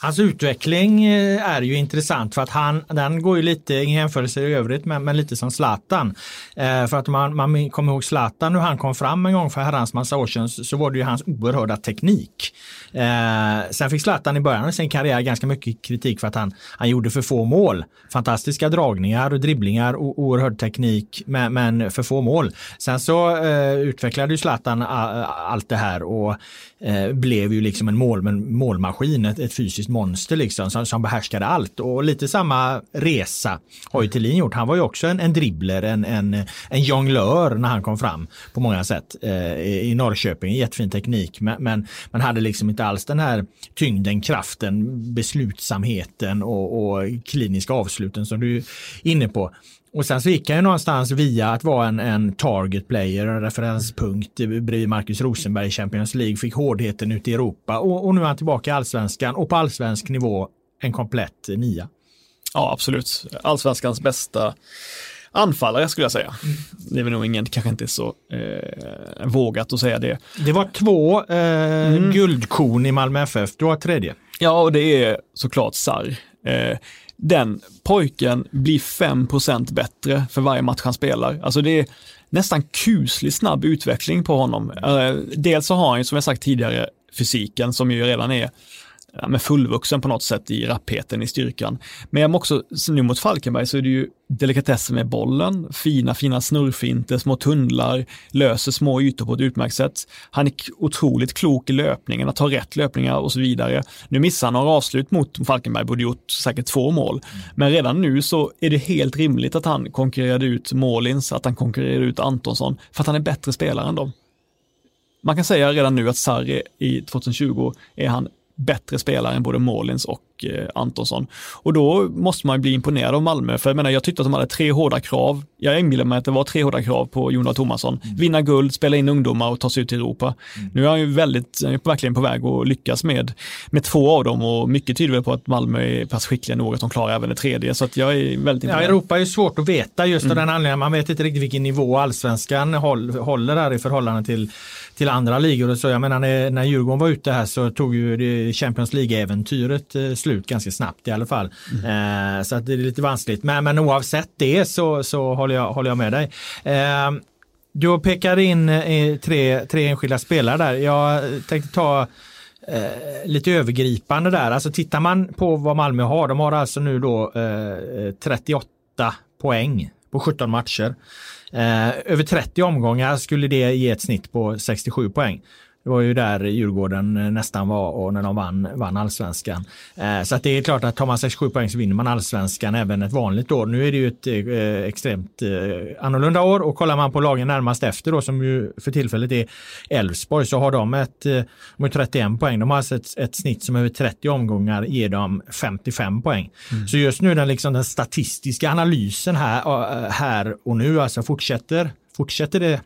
Hans utveckling eh, är ju intressant för att han, den går ju lite i jämförelse i övrigt men, men lite som Zlatan. Eh, för att man, man kommer ihåg Zlatan när han kom fram en gång för herrans massa år sedan så var det ju hans oerhörda teknik. Eh, sen fick Zlatan i början av sin karriär ganska mycket kritik för att han, han gjorde för få mål. Fantastiska dragningar och dribblingar och oerhörd teknik men, men för få mål. Sen så eh, utvecklade ju Zlatan eh, allt det här och eh, blev ju liksom en mål, målmaskin, ett, ett fysiskt monster liksom som, som behärskade allt. Och lite samma resa har ju Thelin gjort. Han var ju också en, en dribbler, en, en, en jonglör när han kom fram på många sätt eh, i Norrköping. Jättefin teknik men, men man hade liksom inte alls den här tyngden, kraften, beslutsamheten och, och kliniska avsluten som du är inne på. Och sen så gick han ju någonstans via att vara en, en target player, en referenspunkt bredvid Marcus Rosenberg i Champions League, fick hårdheten ute i Europa och, och nu är han tillbaka i allsvenskan och på allsvensk nivå en komplett nia. Ja, absolut. Allsvenskans bästa anfallare skulle jag säga. Mm. Det är väl nog ingen, kanske inte så eh, vågat att säga det. Det var två eh, mm. guldkorn i Malmö FF, du har tredje. Ja, och det är såklart Sarr. Eh, den pojken blir 5% bättre för varje match han spelar. Alltså det är nästan kusligt snabb utveckling på honom. Eh, dels så har han ju, som jag sagt tidigare, fysiken som ju redan är ja, men fullvuxen på något sätt i rappheten, i styrkan. Men också, nu mot Falkenberg så är det ju delikatesser med bollen, fina, fina snurrfinter, små tunnlar, löser små ytor på ett utmärkt sätt. Han är otroligt klok i löpningen, att ta rätt löpningar och så vidare. Nu missar han några avslut mot Falkenberg, borde gjort säkert två mål. Men redan nu så är det helt rimligt att han konkurrerade ut Målins, att han konkurrerade ut Antonsson, för att han är bättre spelare än dem. Man kan säga redan nu att Sarri i 2020 är han bättre spelare än både Målins och eh, Antonsson. Och då måste man bli imponerad av Malmö, för jag menar, jag tyckte att de hade tre hårda krav. Jag inbillar mig att det var tre hårda krav på Jon Thomasson. Mm. Vinna guld, spela in ungdomar och ta sig ut i Europa. Mm. Nu är han ju väldigt, han är verkligen på väg att lyckas med, med två av dem och mycket tyder väl på att Malmö är pass skickliga nog att de klarar även det tredje. Så att jag är väldigt imponerad. Ja, Europa är svårt att veta just av mm. den anledningen. Man vet inte riktigt vilken nivå allsvenskan håller där i förhållande till till andra ligor och så. Jag menar när, när Djurgården var ute här så tog ju Champions League-äventyret eh, slut ganska snabbt i alla fall. Mm. Eh, så att det är lite vanskligt. Men, men oavsett det så, så håller, jag, håller jag med dig. Eh, du pekar in tre, tre enskilda spelare där. Jag tänkte ta eh, lite övergripande där. Alltså tittar man på vad Malmö har, de har alltså nu då 38 eh, poäng på 17 matcher. Eh, över 30 omgångar skulle det ge ett snitt på 67 poäng. Det var ju där Djurgården eh, nästan var och när de vann, vann allsvenskan. Eh, så att det är klart att tar man 67 poäng så vinner man allsvenskan även ett vanligt år. Nu är det ju ett eh, extremt annorlunda år och kollar man på lagen närmast efter då som ju för tillfället är Elfsborg så har de ett de 31 poäng. De har alltså ett, ett snitt som över 30 omgångar ger dem 55 poäng. Mm. Så just nu den, liksom, den statistiska analysen här, här och nu alltså fortsätter, fortsätter det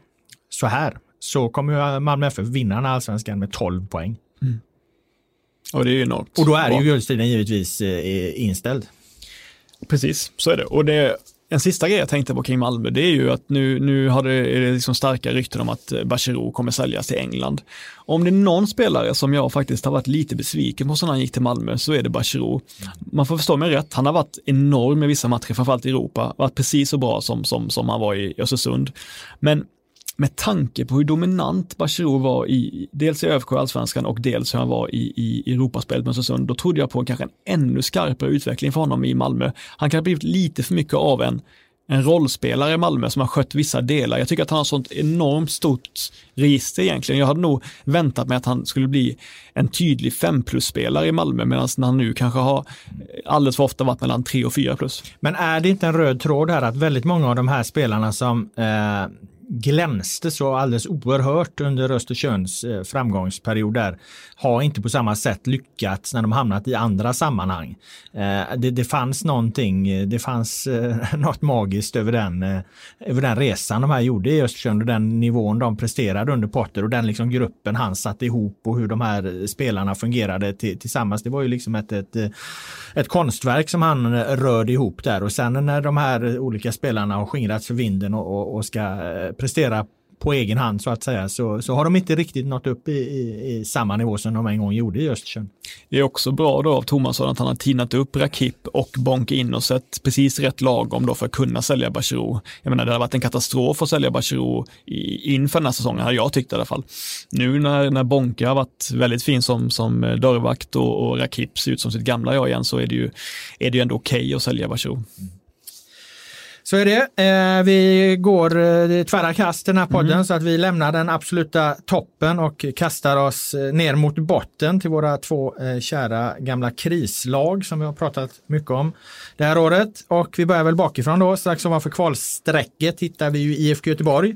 så här så kommer Malmö FF vinna den allsvenskan med 12 poäng. Mm. Och det är ju enormt. Och då är ju guldstriden givetvis eh, inställd. Precis, så är det. Och det, en sista grej jag tänkte på kring Malmö, det är ju att nu, nu har det, är det liksom starka rykten om att eh, Bachirou kommer säljas till England. Om det är någon spelare som jag faktiskt har varit lite besviken på sen han gick till Malmö så är det Bachirou. Man får förstå mig rätt, han har varit enorm i vissa matcher, framförallt i Europa, varit precis så bra som, som, som han var i Östersund. Men med tanke på hur dominant Bachirou var i dels i ÖFK Allsvenskan och dels hur han var i, i Europaspelet med Östersund, då trodde jag på kanske en ännu skarpare utveckling för honom i Malmö. Han kan ha blivit lite för mycket av en en rollspelare i Malmö som har skött vissa delar. Jag tycker att han har sånt enormt stort register egentligen. Jag hade nog väntat mig att han skulle bli en tydlig 5 plus-spelare i Malmö medan han nu kanske har alldeles för ofta varit mellan 3 och 4 plus. Men är det inte en röd tråd här att väldigt många av de här spelarna som eh glänste så alldeles oerhört under Östersunds eh, framgångsperiod där har inte på samma sätt lyckats när de hamnat i andra sammanhang. Eh, det, det fanns någonting, eh, det fanns något magiskt över den, över den resan de här gjorde i Östersund och den nivån de presterade under Potter och den liksom gruppen han satte ihop och hur de här spelarna fungerade tillsammans. Det var ju liksom ett, ett, ett konstverk som han rörde ihop där och sen när de här olika spelarna har skingrats för vinden och, och, och ska prestera på egen hand så att säga så, så har de inte riktigt nått upp i, i, i samma nivå som de en gång gjorde i Östersund. Det är också bra då av Tomasson att han har tinat upp Rakip och Bonke in och sett precis rätt lagom då för att kunna sälja Bachirou. Jag menar det har varit en katastrof att sälja Bachirou inför den här säsongen, har jag tyckt i alla fall. Nu när, när Bonke har varit väldigt fin som, som dörrvakt och, och Rakip ser ut som sitt gamla jag igen så är det ju, är det ju ändå okej okay att sälja Bachirou. Mm. Så är det. Eh, vi går eh, tvära kast den här podden mm. så att vi lämnar den absoluta toppen och kastar oss eh, ner mot botten till våra två eh, kära gamla krislag som vi har pratat mycket om det här året. Och vi börjar väl bakifrån då, strax ovanför kvalsträcket hittar vi ju IFK Göteborg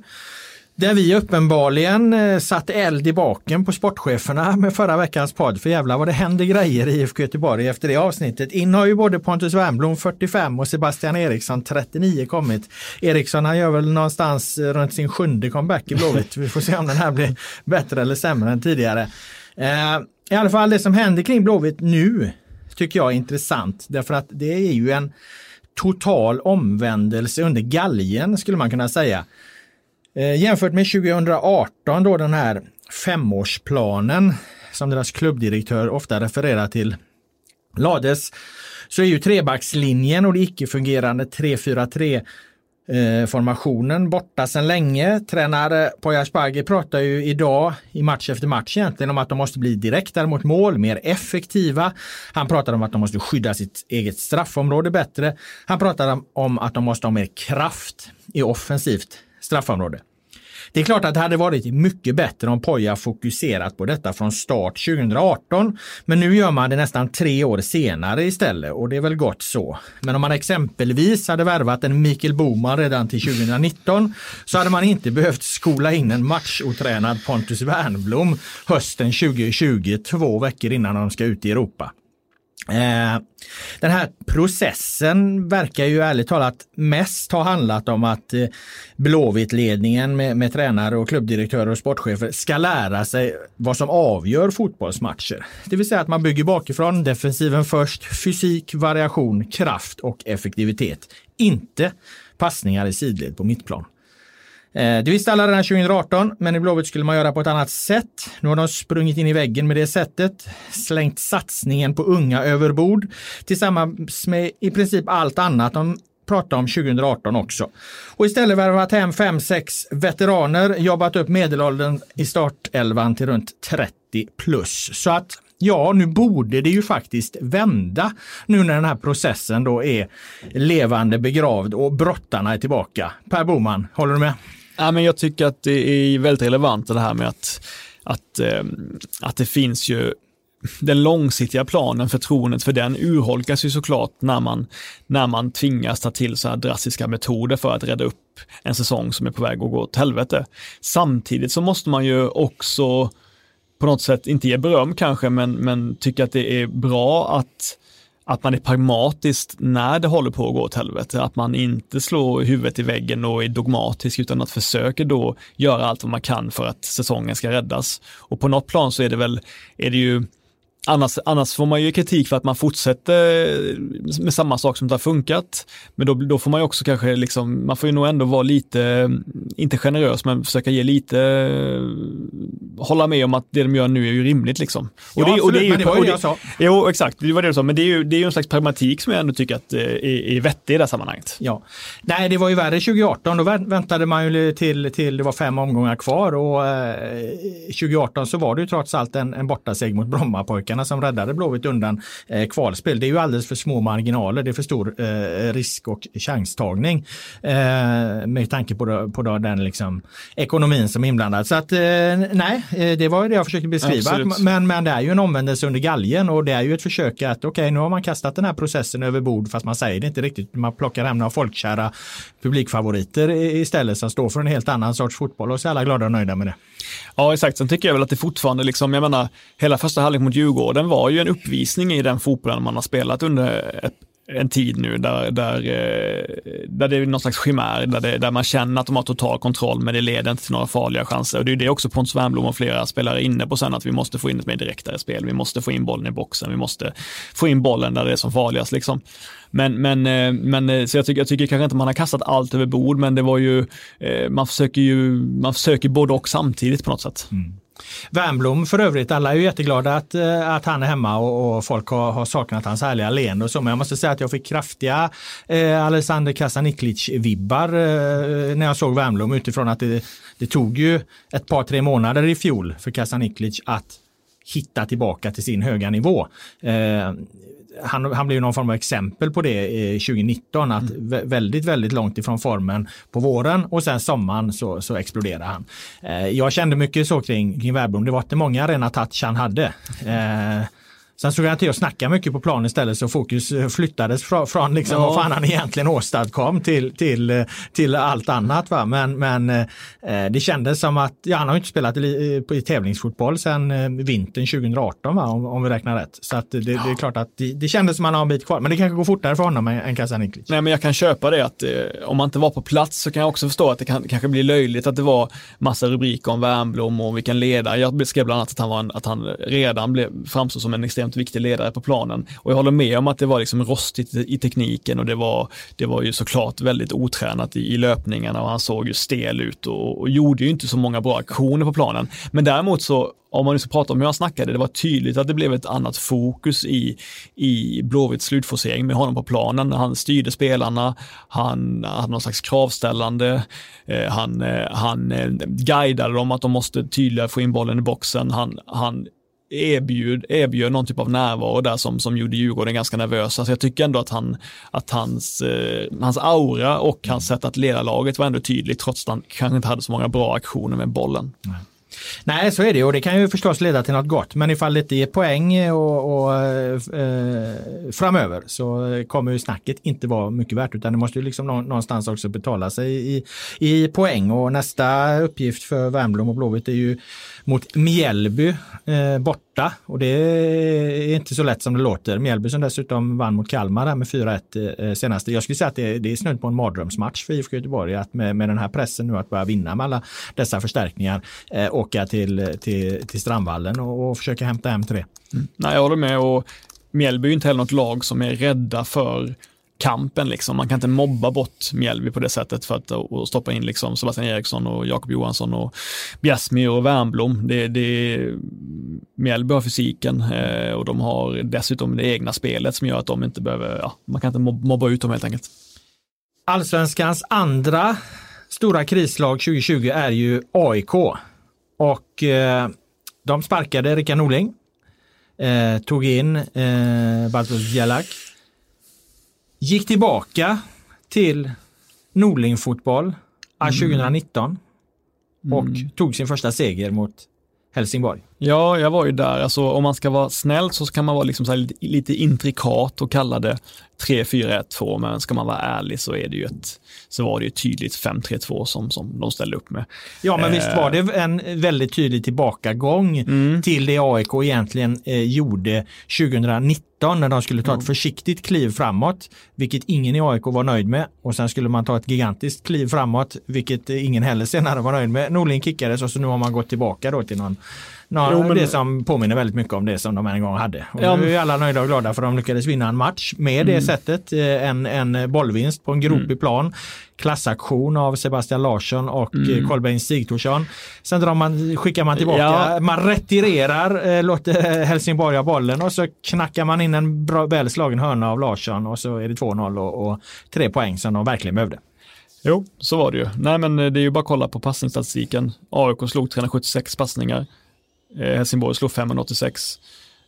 där vi uppenbarligen eh, satt satte eld i baken på sportcheferna med förra veckans podd. För jävlar vad det händer grejer i IFK Göteborg efter det avsnittet. In har ju både Pontus Wernbloom 45 och Sebastian Eriksson 39 kommit. Eriksson han gör väl någonstans eh, runt sin sjunde comeback i Blåvitt. Vi får se om den här blir bättre eller sämre än tidigare. Eh, I alla fall det som händer kring Blåvitt nu tycker jag är intressant. Därför att det är ju en total omvändelse under galgen skulle man kunna säga. Eh, jämfört med 2018 då den här femårsplanen som deras klubbdirektör ofta refererar till lades så är ju trebackslinjen och det icke-fungerande 3-4-3-formationen eh, borta sedan länge. Tränare Poya Asbaghi pratar ju idag i match efter match egentligen om att de måste bli direktare mot mål, mer effektiva. Han pratar om att de måste skydda sitt eget straffområde bättre. Han pratar om att de måste ha mer kraft i offensivt straffområde. Det är klart att det hade varit mycket bättre om Poja fokuserat på detta från start 2018. Men nu gör man det nästan tre år senare istället och det är väl gott så. Men om man exempelvis hade värvat en Mikael Boman redan till 2019 så hade man inte behövt skola in en matchotränad Pontus Wernblom hösten 2020, två veckor innan de ska ut i Europa. Eh, den här processen verkar ju ärligt talat mest ha handlat om att eh, med, med tränare och klubbdirektörer och sportchefer ska lära sig vad som avgör fotbollsmatcher. Det vill säga att man bygger bakifrån, defensiven först, fysik, variation, kraft och effektivitet. Inte passningar i sidled på mittplan. Eh, det visste alla redan 2018, men i Blåvitt skulle man göra på ett annat sätt. Nu har de sprungit in i väggen med det sättet, slängt satsningen på unga över bord tillsammans med i princip allt annat de pratade om 2018 också. Och istället värvat hem 5-6 veteraner, jobbat upp medelåldern i startelvan till runt 30 plus. Så att ja, nu borde det ju faktiskt vända nu när den här processen då är levande begravd och brottarna är tillbaka. Per Boman, håller du med? Ja, men jag tycker att det är väldigt relevant det här med att, att, ehm, att det finns ju den långsiktiga planen, förtroendet för den urholkas ju såklart när man, när man tvingas ta till så här drastiska metoder för att rädda upp en säsong som är på väg att gå åt helvete. Samtidigt så måste man ju också på något sätt, inte ge beröm kanske, men, men tycka att det är bra att att man är pragmatisk när det håller på att gå åt helvete. Att man inte slår huvudet i väggen och är dogmatisk utan att försöka då göra allt vad man kan för att säsongen ska räddas. Och på något plan så är det väl, är det ju Annars, annars får man ju kritik för att man fortsätter med samma sak som det har funkat. Men då, då får man ju också kanske, liksom, man får ju nog ändå vara lite, inte generös, men försöka ge lite, hålla med om att det de gör nu är ju rimligt liksom. Och ja, det, och det är ju, men det var ju det jag sa. Jo, exakt, det var det du sa, men det är ju, det är ju en slags pragmatik som jag ändå tycker att är, är vettig i det här sammanhanget. Ja, nej det var ju värre 2018, då väntade man ju till, till det var fem omgångar kvar och eh, 2018 så var det ju trots allt en, en bortaseg mot Brommapojkarna misslyckandena som räddade Blåvitt undan eh, kvalspel. Det är ju alldeles för små marginaler, det är för stor eh, risk och chanstagning eh, med tanke på, då, på då den liksom, ekonomin som är inblandad. Så att eh, nej, eh, det var ju det jag försökte beskriva. Men, men det är ju en omvändelse under galgen och det är ju ett försök att okej, okay, nu har man kastat den här processen över bord fast man säger det inte riktigt. Man plockar hem några folkkära publikfavoriter istället som står för en helt annan sorts fotboll och så är alla glada och nöjda med det. Ja, exakt. Sen tycker jag väl att det fortfarande, liksom, jag menar, hela första halvlek mot Djurgården var ju en uppvisning i den fotbollen man har spelat under ett, en tid nu där, där, eh, där det är någon slags chimär, där, det, där man känner att de har total kontroll men det leder inte till några farliga chanser. Och det är det också Pontus Wernbloom och flera spelare är inne på sen, att vi måste få in ett mer direktare spel, vi måste få in bollen i boxen, vi måste få in bollen där det är som farligast. Liksom. Men, men, eh, men eh, så jag tycker, jag tycker kanske inte man har kastat allt över bord, men det var ju, eh, man försöker ju, man försöker både och samtidigt på något sätt. Mm. Wernbloom för övrigt, alla är ju jätteglada att, att han är hemma och, och folk har, har, saknat hans härliga leende och så. Men jag måste säga att jag fick kraftiga eh, Alexander Kasaniklic-vibbar eh, när jag såg Wernbloom utifrån att det, det tog ju ett par, tre månader i fjol för Kasaniklic att hitta tillbaka till sin höga nivå. Eh, han, han blev någon form av exempel på det 2019, att mm. väldigt, väldigt långt ifrån formen på våren och sen sommaren så, så exploderade han. Eh, jag kände mycket så kring, kring Wernbloom. Det var inte många rena touch han hade. Sen såg jag till att snacka mycket på plan istället så fokus eh, flyttades från, från liksom ja. vad fan han egentligen åstadkom till, till, eh, till allt annat. Va? Men, men eh, det kändes som att, ja, han har inte spelat i, i tävlingsfotboll sedan vintern 2018 va? Om, om vi räknar rätt. Så att det, det är klart att det, det kändes som att han har en bit kvar. Men det kanske går fortare för honom än, än Kasaniklic. Nej men jag kan köpa det att eh, om man inte var på plats så kan jag också förstå att det kan, kanske blir löjligt att det var massa rubriker om Wernbloom och vilken ledare. Jag skrev bland annat att han, var en, att han redan blev, framstod som en extrem extremt viktig ledare på planen. Och jag håller med om att det var liksom rostigt i tekniken och det var, det var ju såklart väldigt otränat i, i löpningarna och han såg ju stel ut och, och gjorde ju inte så många bra aktioner på planen. Men däremot så om man nu ska prata om hur han snackade, det var tydligt att det blev ett annat fokus i, i Blåvitts slutforcering med honom på planen. Han styrde spelarna, han hade någon slags kravställande, eh, han, eh, han eh, guidade dem att de måste tydligare få in bollen i boxen, han, han erbjud, erbjöd någon typ av närvaro där som, som gjorde Djurgården ganska nervösa. Så jag tycker ändå att, han, att hans, eh, hans aura och hans sätt att leda laget var ändå tydligt trots att han kanske inte hade så många bra aktioner med bollen. Nej. Nej, så är det och det kan ju förstås leda till något gott. Men ifall det inte ger poäng eh, och, och eh, eh, framöver så kommer ju snacket inte vara mycket värt utan det måste ju liksom någonstans också betala sig i, i poäng. Och nästa uppgift för Värmblom och Blåvitt är ju mot Mjällby eh, borta och det är inte så lätt som det låter. Mjällby som dessutom vann mot Kalmar med 4-1 eh, senaste. Jag skulle säga att det, det är snudd på en mardrömsmatch för IFK Göteborg att med, med den här pressen nu att börja vinna med alla dessa förstärkningar eh, åka till, till, till Strandvallen och, och försöka hämta hem tre. Mm. Nej, jag håller med och Mjällby är inte heller något lag som är rädda för kampen. Liksom. Man kan inte mobba bort Mjällby på det sättet för att och stoppa in liksom Sebastian Eriksson och Jakob Johansson och Bjärsmyr och Wernbloom. Det, det, Mjällby har fysiken eh, och de har dessutom det egna spelet som gör att de inte behöver, ja, man kan inte mobba ut dem helt enkelt. Allsvenskans andra stora krislag 2020 är ju AIK och eh, de sparkade Rickard Norling, eh, tog in eh, Bartosz Jelak Gick tillbaka till Norling-fotboll 2019 mm. och mm. tog sin första seger mot Helsingborg. Ja, jag var ju där. Alltså, om man ska vara snäll så kan man vara liksom lite, lite intrikat och kalla det 3-4-1-2, men ska man vara ärlig så är det ju ett, så var det ju tydligt 5-3-2 som, som de ställde upp med. Ja, men eh. visst var det en väldigt tydlig tillbakagång mm. till det AIK egentligen eh, gjorde 2019 när de skulle ta ett mm. försiktigt kliv framåt, vilket ingen i AIK var nöjd med. Och sen skulle man ta ett gigantiskt kliv framåt, vilket ingen heller senare var nöjd med. Norling kickades och så nu har man gått tillbaka då till någon Nå, jo, men... Det som påminner väldigt mycket om det som de en gång hade. Och ja, nu är alla nöjda och glada för de lyckades vinna en match med mm. det sättet. Eh, en, en bollvinst på en gropig mm. plan. Klassaktion av Sebastian Larsson och eh, mm. Kolbeinn Sigthorsson. Sen drar man, skickar man tillbaka, ja. man retirerar, eh, låter Helsingborg ha bollen och så knackar man in en bra, väl slagen hörna av Larsson och så är det 2-0 och, och tre poäng som de verkligen behövde. Jo, så var det ju. Nej, men det är ju bara att kolla på passningsstatistiken. AIK slog 376 passningar. Eh, Helsingborg slog 586.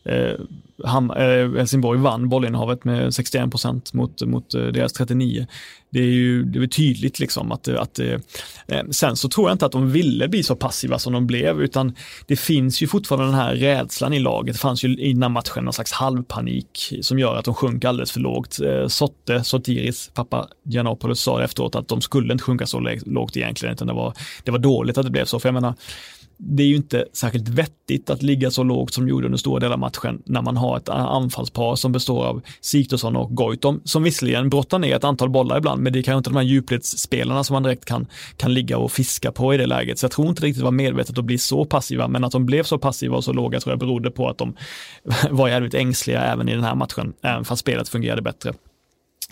Eh, Ham, eh, Helsingborg vann bollinnehavet med 61 procent mot, mot eh, deras 39. Det är ju det är tydligt liksom att, eh, att eh, eh, sen så tror jag inte att de ville bli så passiva som de blev, utan det finns ju fortfarande den här rädslan i laget. Det fanns ju innan matchen någon slags halvpanik som gör att de sjunker alldeles för lågt. Eh, Sotte, Sotiris, pappa Giannopoulos sa efteråt att de skulle inte sjunka så lågt egentligen, utan det var, det var dåligt att det blev så. För jag menar, det är ju inte särskilt vettigt att ligga så lågt som gjorde under stora delar av matchen när man har ett anfallspar som består av Sigthorsson och Goitom som visserligen brottar ner ett antal bollar ibland men det är kanske inte de här djupledsspelarna som man direkt kan, kan ligga och fiska på i det läget. Så jag tror inte riktigt det var medvetet att bli så passiva men att de blev så passiva och så låga tror jag berodde på att de var jävligt ängsliga även i den här matchen, även fast spelet fungerade bättre.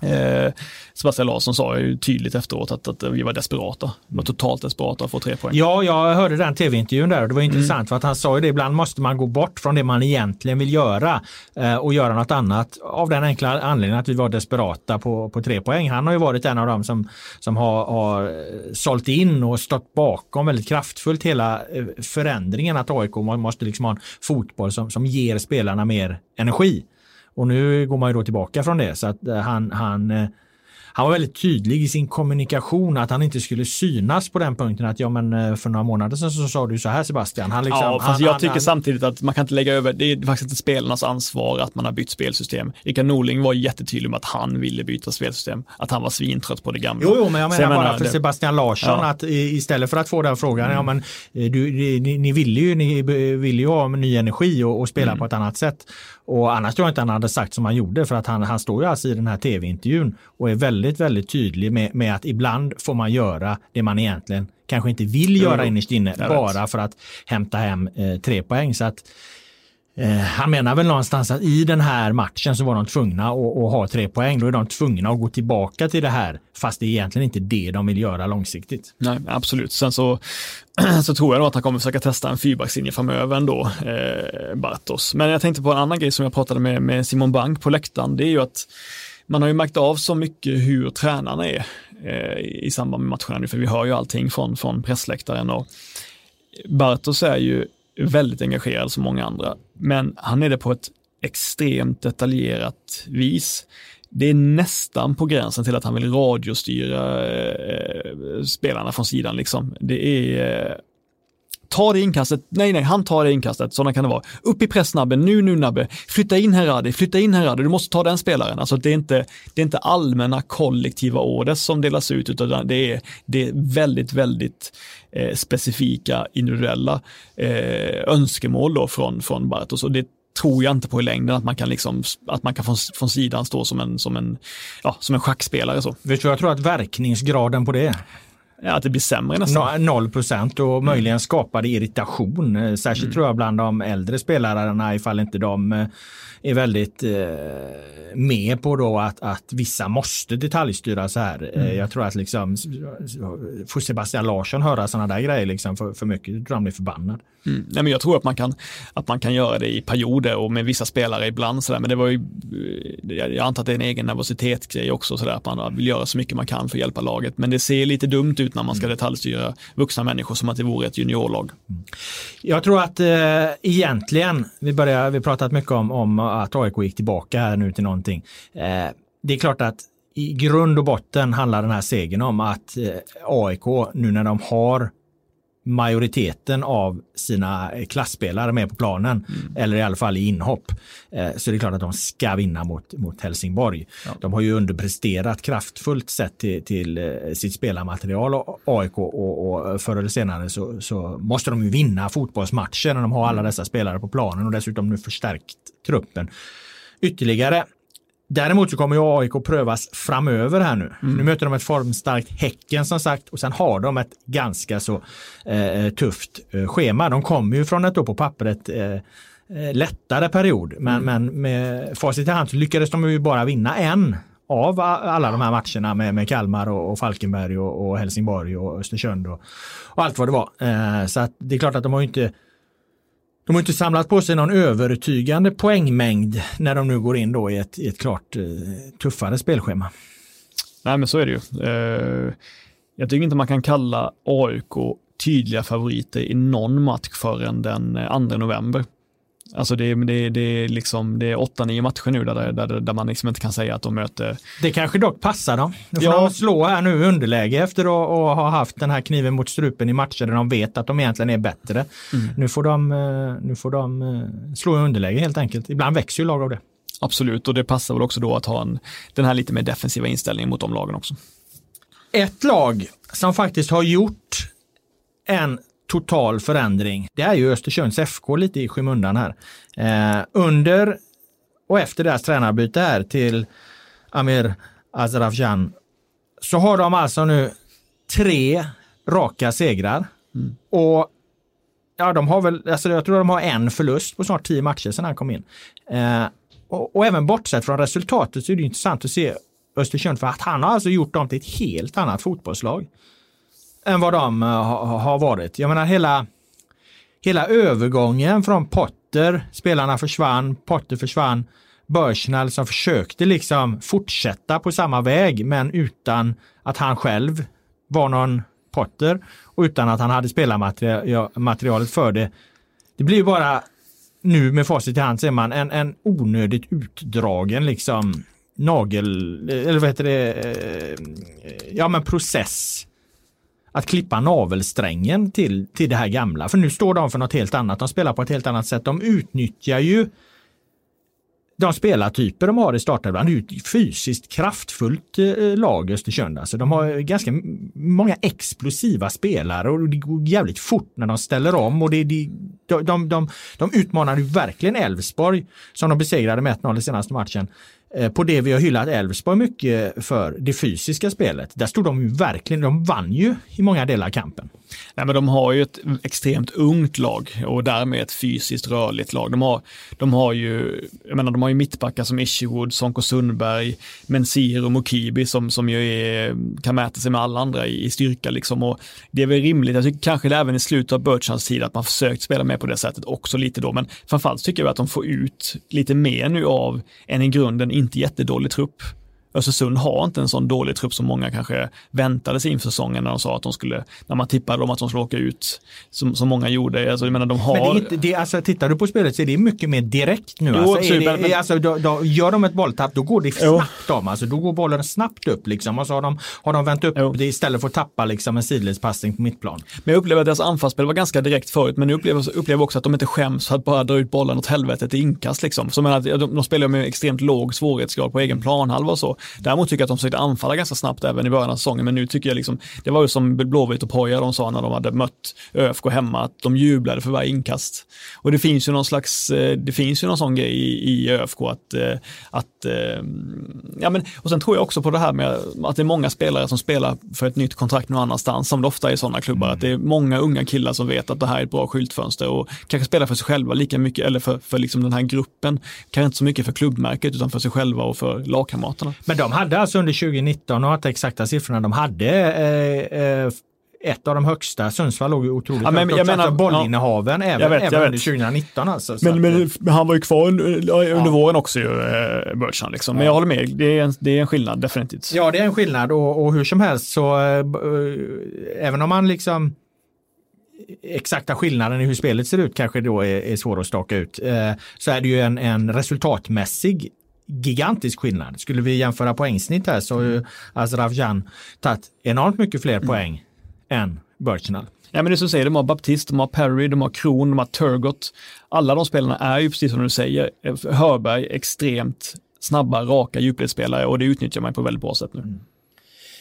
Eh, Sebastian Larsson sa ju tydligt efteråt att, att vi var desperata. Vi var totalt desperata att få tre poäng. Ja, jag hörde den tv-intervjun där och det var intressant mm. för att han sa ju det, ibland måste man gå bort från det man egentligen vill göra eh, och göra något annat av den enkla anledningen att vi var desperata på, på tre poäng. Han har ju varit en av dem som, som har, har sålt in och stått bakom väldigt kraftfullt hela eh, förändringen att AIK måste liksom ha en fotboll som, som ger spelarna mer energi. Och nu går man ju då tillbaka från det så att eh, han, han eh, han var väldigt tydlig i sin kommunikation att han inte skulle synas på den punkten att ja men eh, för några månader sedan så sa du så här Sebastian. Han liksom, ja, fast han, jag han, tycker han, samtidigt att man kan inte lägga över, det är faktiskt inte spelarnas ansvar att man har bytt spelsystem. Rickard Norling var jättetydlig med att han ville byta spelsystem, att han var svintrött på det gamla. Jo, jo men jag menar, jag bara för det... Sebastian Larsson ja. att istället för att få den frågan, mm. ja men du, ni, ni ville ju, ni ville ju ha ny energi och, och spela mm. på ett annat sätt. Och annars tror jag inte han hade sagt som han gjorde för att han, han står ju alltså i den här tv-intervjun och är väldigt, väldigt tydlig med, med att ibland får man göra det man egentligen kanske inte vill göra innerst inne bara för att hämta hem eh, tre poäng. Så att Eh, han menar väl någonstans att i den här matchen så var de tvungna att, att, ha tre poäng. Då är de tvungna att gå tillbaka till det här, fast det är egentligen inte det de vill göra långsiktigt. Nej, absolut. Sen så, så tror jag nog att han kommer försöka testa en fyrbackslinje framöver ändå, eh, Bartos. Men jag tänkte på en annan grej som jag pratade med, med Simon Bank på läktaren. Det är ju att man har ju märkt av så mycket hur tränarna är eh, i samband med matcherna, för vi hör ju allting från, från pressläktaren och Bartos är ju Mm. väldigt engagerad som många andra, men han är det på ett extremt detaljerat vis. Det är nästan på gränsen till att han vill radiostyra eh, eh spelarna från sidan. Liksom. Det är eh, ta det inkastet, nej nej, han tar det inkastet, sådana kan det vara. Upp i pressnabben, nu nu Nabbe, flytta in Herradi, flytta in Herradi, du måste ta den spelaren. Alltså det är inte, det är inte allmänna kollektiva orders som delas ut, utan det är, det är väldigt, väldigt eh, specifika individuella eh, önskemål då från, från Bartos. Och det tror jag inte på i längden att man kan, liksom, att man kan från, från sidan stå som en, som en, ja, som en schackspelare. Så. Vet du vad jag tror att verkningsgraden på det Ja, att det blir sämre nästan. Noll procent och möjligen mm. skapar det irritation. Eh, särskilt mm. tror jag bland de äldre spelarna ifall inte de eh, är väldigt eh, med på då att, att vissa måste detaljstyra så här. Eh, mm. Jag tror att liksom får Sebastian Larsson höra sådana där grejer liksom för, för mycket, jag tror han blir förbannad. Mm. Nej, men jag tror att man, kan, att man kan göra det i perioder och med vissa spelare ibland. Så där. Men det var ju, jag antar att det är en egen nervositetsgrej också, så där, att man vill göra så mycket man kan för att hjälpa laget. Men det ser lite dumt ut när man ska mm. detaljstyra vuxna människor som att det vore ett juniorlag. Mm. Jag tror att eh, egentligen, vi, börjar, vi pratat mycket om, om att AIK gick tillbaka här nu till någonting. Eh, det är klart att i grund och botten handlar den här segern om att eh, AIK nu när de har majoriteten av sina klassspelare med på planen, mm. eller i alla fall i inhopp, eh, så det är klart att de ska vinna mot, mot Helsingborg. Ja. De har ju underpresterat kraftfullt sett till, till eh, sitt spelarmaterial och AIK och, och förr eller senare så, så, måste de ju vinna fotbollsmatcher när de har alla mm. dessa spelare på planen och dessutom nu förstärkt truppen ytterligare. Däremot så kommer ju AIK prövas framöver här nu. Mm. Nu möter de ett formstarkt Häcken som sagt och sen har de ett ganska så eh, tufft eh, schema. De kommer ju från ett då på pappret eh, eh lättare period men, mm. men med facit i hand så lyckades de ju bara vinna en av alla de här matcherna med, med Kalmar och, och Falkenberg och, och, Helsingborg och Östersund och, och allt vad det var. Eh, så att det är klart att de har inte de har inte samlat på sig någon övertygande poängmängd när de nu går in då i ett, i ett klart eh, tuffare spelschema. Nej, men så är det ju. Eh, jag tycker inte man kan kalla AIK tydliga favoriter i någon match förrän den eh, 2 november. Alltså det, det, det, är liksom, det är 8-9 matcher nu där, där, där man liksom inte kan säga att de möter... Det kanske dock passar dem. Nu får ja. de slå här nu underläge efter att ha haft den här kniven mot strupen i matcher där de vet att de egentligen är bättre. Mm. Nu får de, eh, nu får de eh, slå i underläge helt enkelt. Ibland växer ju lag av det. Absolut, och det passar väl också då att ha en, den här lite mer defensiva inställningen mot de lagen också. Ett lag som faktiskt har gjort en total förändring. Det är ju Östersunds FK lite i skymundan här. Eh, under och efter deras tränarbyte här till Amir Azrafjan så har de alltså nu tre raka segrar. Mm. Och ja, de har väl, alltså jag tror de har en förlust på snart tio matcher sedan han kom in. Eh, och, och, även bortsett från resultatet så är det intressant att se Östersund för att han har alltså gjort dem till ett helt annat fotbollslag än vad de eh, har varit. Jag menar hela, hela övergången från Potter, spelarna försvann, Potter försvann, Börsnall som försökte liksom fortsätta på samma väg men utan att han själv var någon Potter och utan att han hade spelarmaterialet för det. Det blir bara nu med facit i hand ser man en, en onödigt utdragen liksom nagel, eller vad heter det, eh, ja men process att klippa navelsträngen till, till det här gamla. För nu står de för något helt annat. De spelar på ett helt annat sätt. De utnyttjar ju de spelartyper de har i startelvan. Det är ju ett fysiskt kraftfullt eh, lag Östersund. Alltså de har ganska många explosiva spelare och det går jävligt fort när de ställer om. Och det, det, de, de, de, de utmanar ju verkligen Elfsborg som de besegrade med 1-0 i senaste matchen. Eh, på det vi har hyllat Elfsborg mycket för, det fysiska spelet. Där stod de ju verkligen, de vann ju i många delar kampen. Nej, men de har ju ett extremt ungt lag och därmed ett fysiskt rörligt lag. De har, de har ju, jag menar, de har ju mittbackar som Isherwood, Sonko Sundberg, Mensir och Mokibi som, som ju är, kan mäta sig med alla andra i, i styrka liksom. Och det är väl rimligt, jag tycker kanske även i slutet av Birchans tid att man försökt spela med på det sättet också lite då, men framförallt tycker jag att de får ut lite mer nu av en i grunden inte jättedålig trupp. Östersund har inte en sån dålig trupp som många kanske väntade sig inför säsongen när de sa att de skulle, när man tippade dem att de skulle åka ut, som, som många gjorde. Alltså, jag menar, de har... Men det är inte, det, alltså, tittar du på spelet så är det mycket mer direkt nu. Jo, alltså, absolut, det, men, alltså, då, då, gör de ett bolltapp, då går det snabbt om. Alltså, då går bollen snabbt upp liksom. Och så har de, har de vänt upp jo. det istället för att tappa liksom, en sidledspassning på mittplan. Men jag upplever att deras anfallsspel var ganska direkt förut, men nu upplever jag upplever också att de inte skäms för att bara dra ut bollen åt helvetet i inkast. Liksom. Så menar, de, de spelar med extremt låg svårighetsgrad på egen planhalva och så. Däremot tycker jag att de försökte anfalla ganska snabbt även i början av säsongen, men nu tycker jag liksom, det var ju som Blåvitt och Poja de sa när de hade mött ÖFK hemma, att de jublade för varje inkast. Och det finns ju någon slags, eh, det finns ju någon sån grej i, i ÖFK att, eh, att, eh, ja men, och sen tror jag också på det här med att det är många spelare som spelar för ett nytt kontrakt någon annanstans, som det ofta är i sådana klubbar, mm. att det är många unga killar som vet att det här är ett bra skyltfönster och kanske spelar för sig själva lika mycket, eller för, för liksom den här gruppen, kanske inte så mycket för klubbmärket utan för sig själva och för lagkamraterna. Men de hade alltså under 2019, och inte exakta siffrorna, de hade eh, eh, ett av de högsta. Sundsvall låg otroligt ja, men, högt. Jag menar, alltså bollinnehaven ja, även, vet, även under 2019. Alltså, men, men, men, han var ju kvar under, under ja. våren också, ju, eh, Börsan. Liksom. Men jag håller med, det är, en, det är en skillnad definitivt. Ja, det är en skillnad och, och hur som helst så äh, även om man liksom exakta skillnaden i hur spelet ser ut kanske då är, är svår att staka ut. Eh, så är det ju en, en resultatmässig gigantisk skillnad. Skulle vi jämföra poängsnitt här så har ju Azravjan tagit enormt mycket fler mm. poäng än Birchnall. Ja, men det som säger, de har Baptist, de har Perry, de har Kron, de har Turgott. Alla de spelarna är ju precis som du säger, Hörberg extremt snabba, raka djupledsspelare och det utnyttjar man på väldigt bra sätt nu. Mm.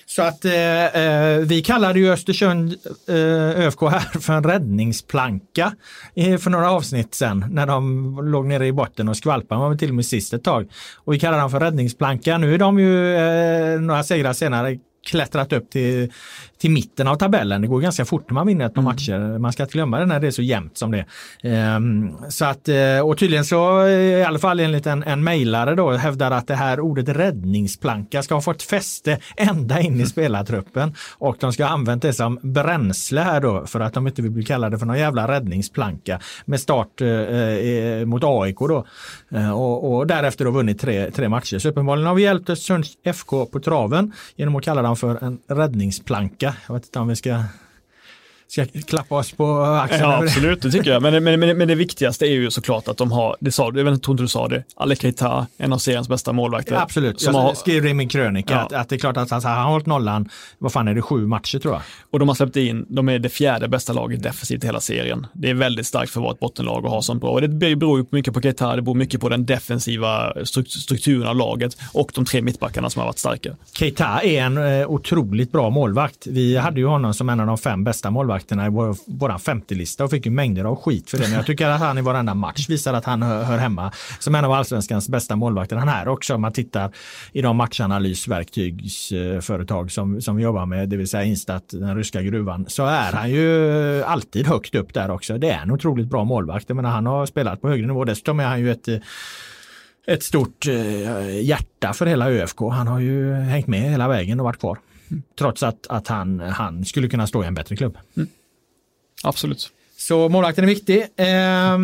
Så att eh, eh, vi kallade ju Östersund eh, ÖFK här för en räddningsplanka eh, för några avsnitt sen när de låg nere i botten och skvalpade. Man var till och med sist ett tag. Och vi kallade dem för räddningsplanka. Nu är de ju eh, några segrar senare klättrat upp till, till mitten av tabellen. Det går ganska fort när man vinner ett par mm. matcher. Man ska inte glömma det när det är så jämnt som det ehm, Så att, eh, och tydligen så, i alla fall enligt en, en mejlare då, hävdar att det här ordet räddningsplanka ska ha fått fäste ända in i spelartruppen och de ska ha använt det som bränsle här då för att de inte vill bli kallade för någon jävla räddningsplanka med start eh, eh mot AIK då. Eh, och, och, därefter då vunnit tre, tre matcher. Så uppenbarligen har vi hjälpt Östersunds FK på traven genom att kalla dem för en räddningsplanka. Jag vet inte om vi ska ska klappa oss på axeln. Ja, absolut, det tycker jag. Men, men, men, men, det viktigaste är ju såklart att de har, det sa du, jag vet inte, tror inte du sa det, Ale Keita, en av seriens bästa målvakter. Ja, absolut, jag har, det i min krönika, ja. att, att, det är klart att alltså, han har hållit nollan, vad fan är det, sju matcher tror jag. Och de har släppt in, de är det fjärde bästa laget defensivt i hela serien. Det är väldigt starkt för att vara ett bottenlag och ha sånt bra. Och det beror ju mycket på Keita, det beror mycket på den defensiva strukturen av laget och de tre mittbackarna som har varit starka. Keita är en eh, otroligt bra målvakt. Vi hade ju honom som en av de fem bästa målvakterna i vår, vår 50-lista och fick ju mängder av skit för det. Men jag tycker att han i varenda match visar att han hör, hör hemma som en av allsvenskans bästa målvakter. Han är också om man tittar i de matchanalysverktygsföretag som, som vi jobbar med, det vill säga Instat, den ryska gruvan, så är han ju alltid högt upp där också. Det är en otroligt bra målvakt. Jag menar, han har spelat på högre nivå. Dessutom är han ju ett ett stort eh, hjärta för hela ÖFK. Han har ju hängt med hela vägen och varit kvar. Mm. Trots att, att han, han skulle kunna stå i en bättre klubb. Mm. Absolut. Så målvakten är viktig. Eh,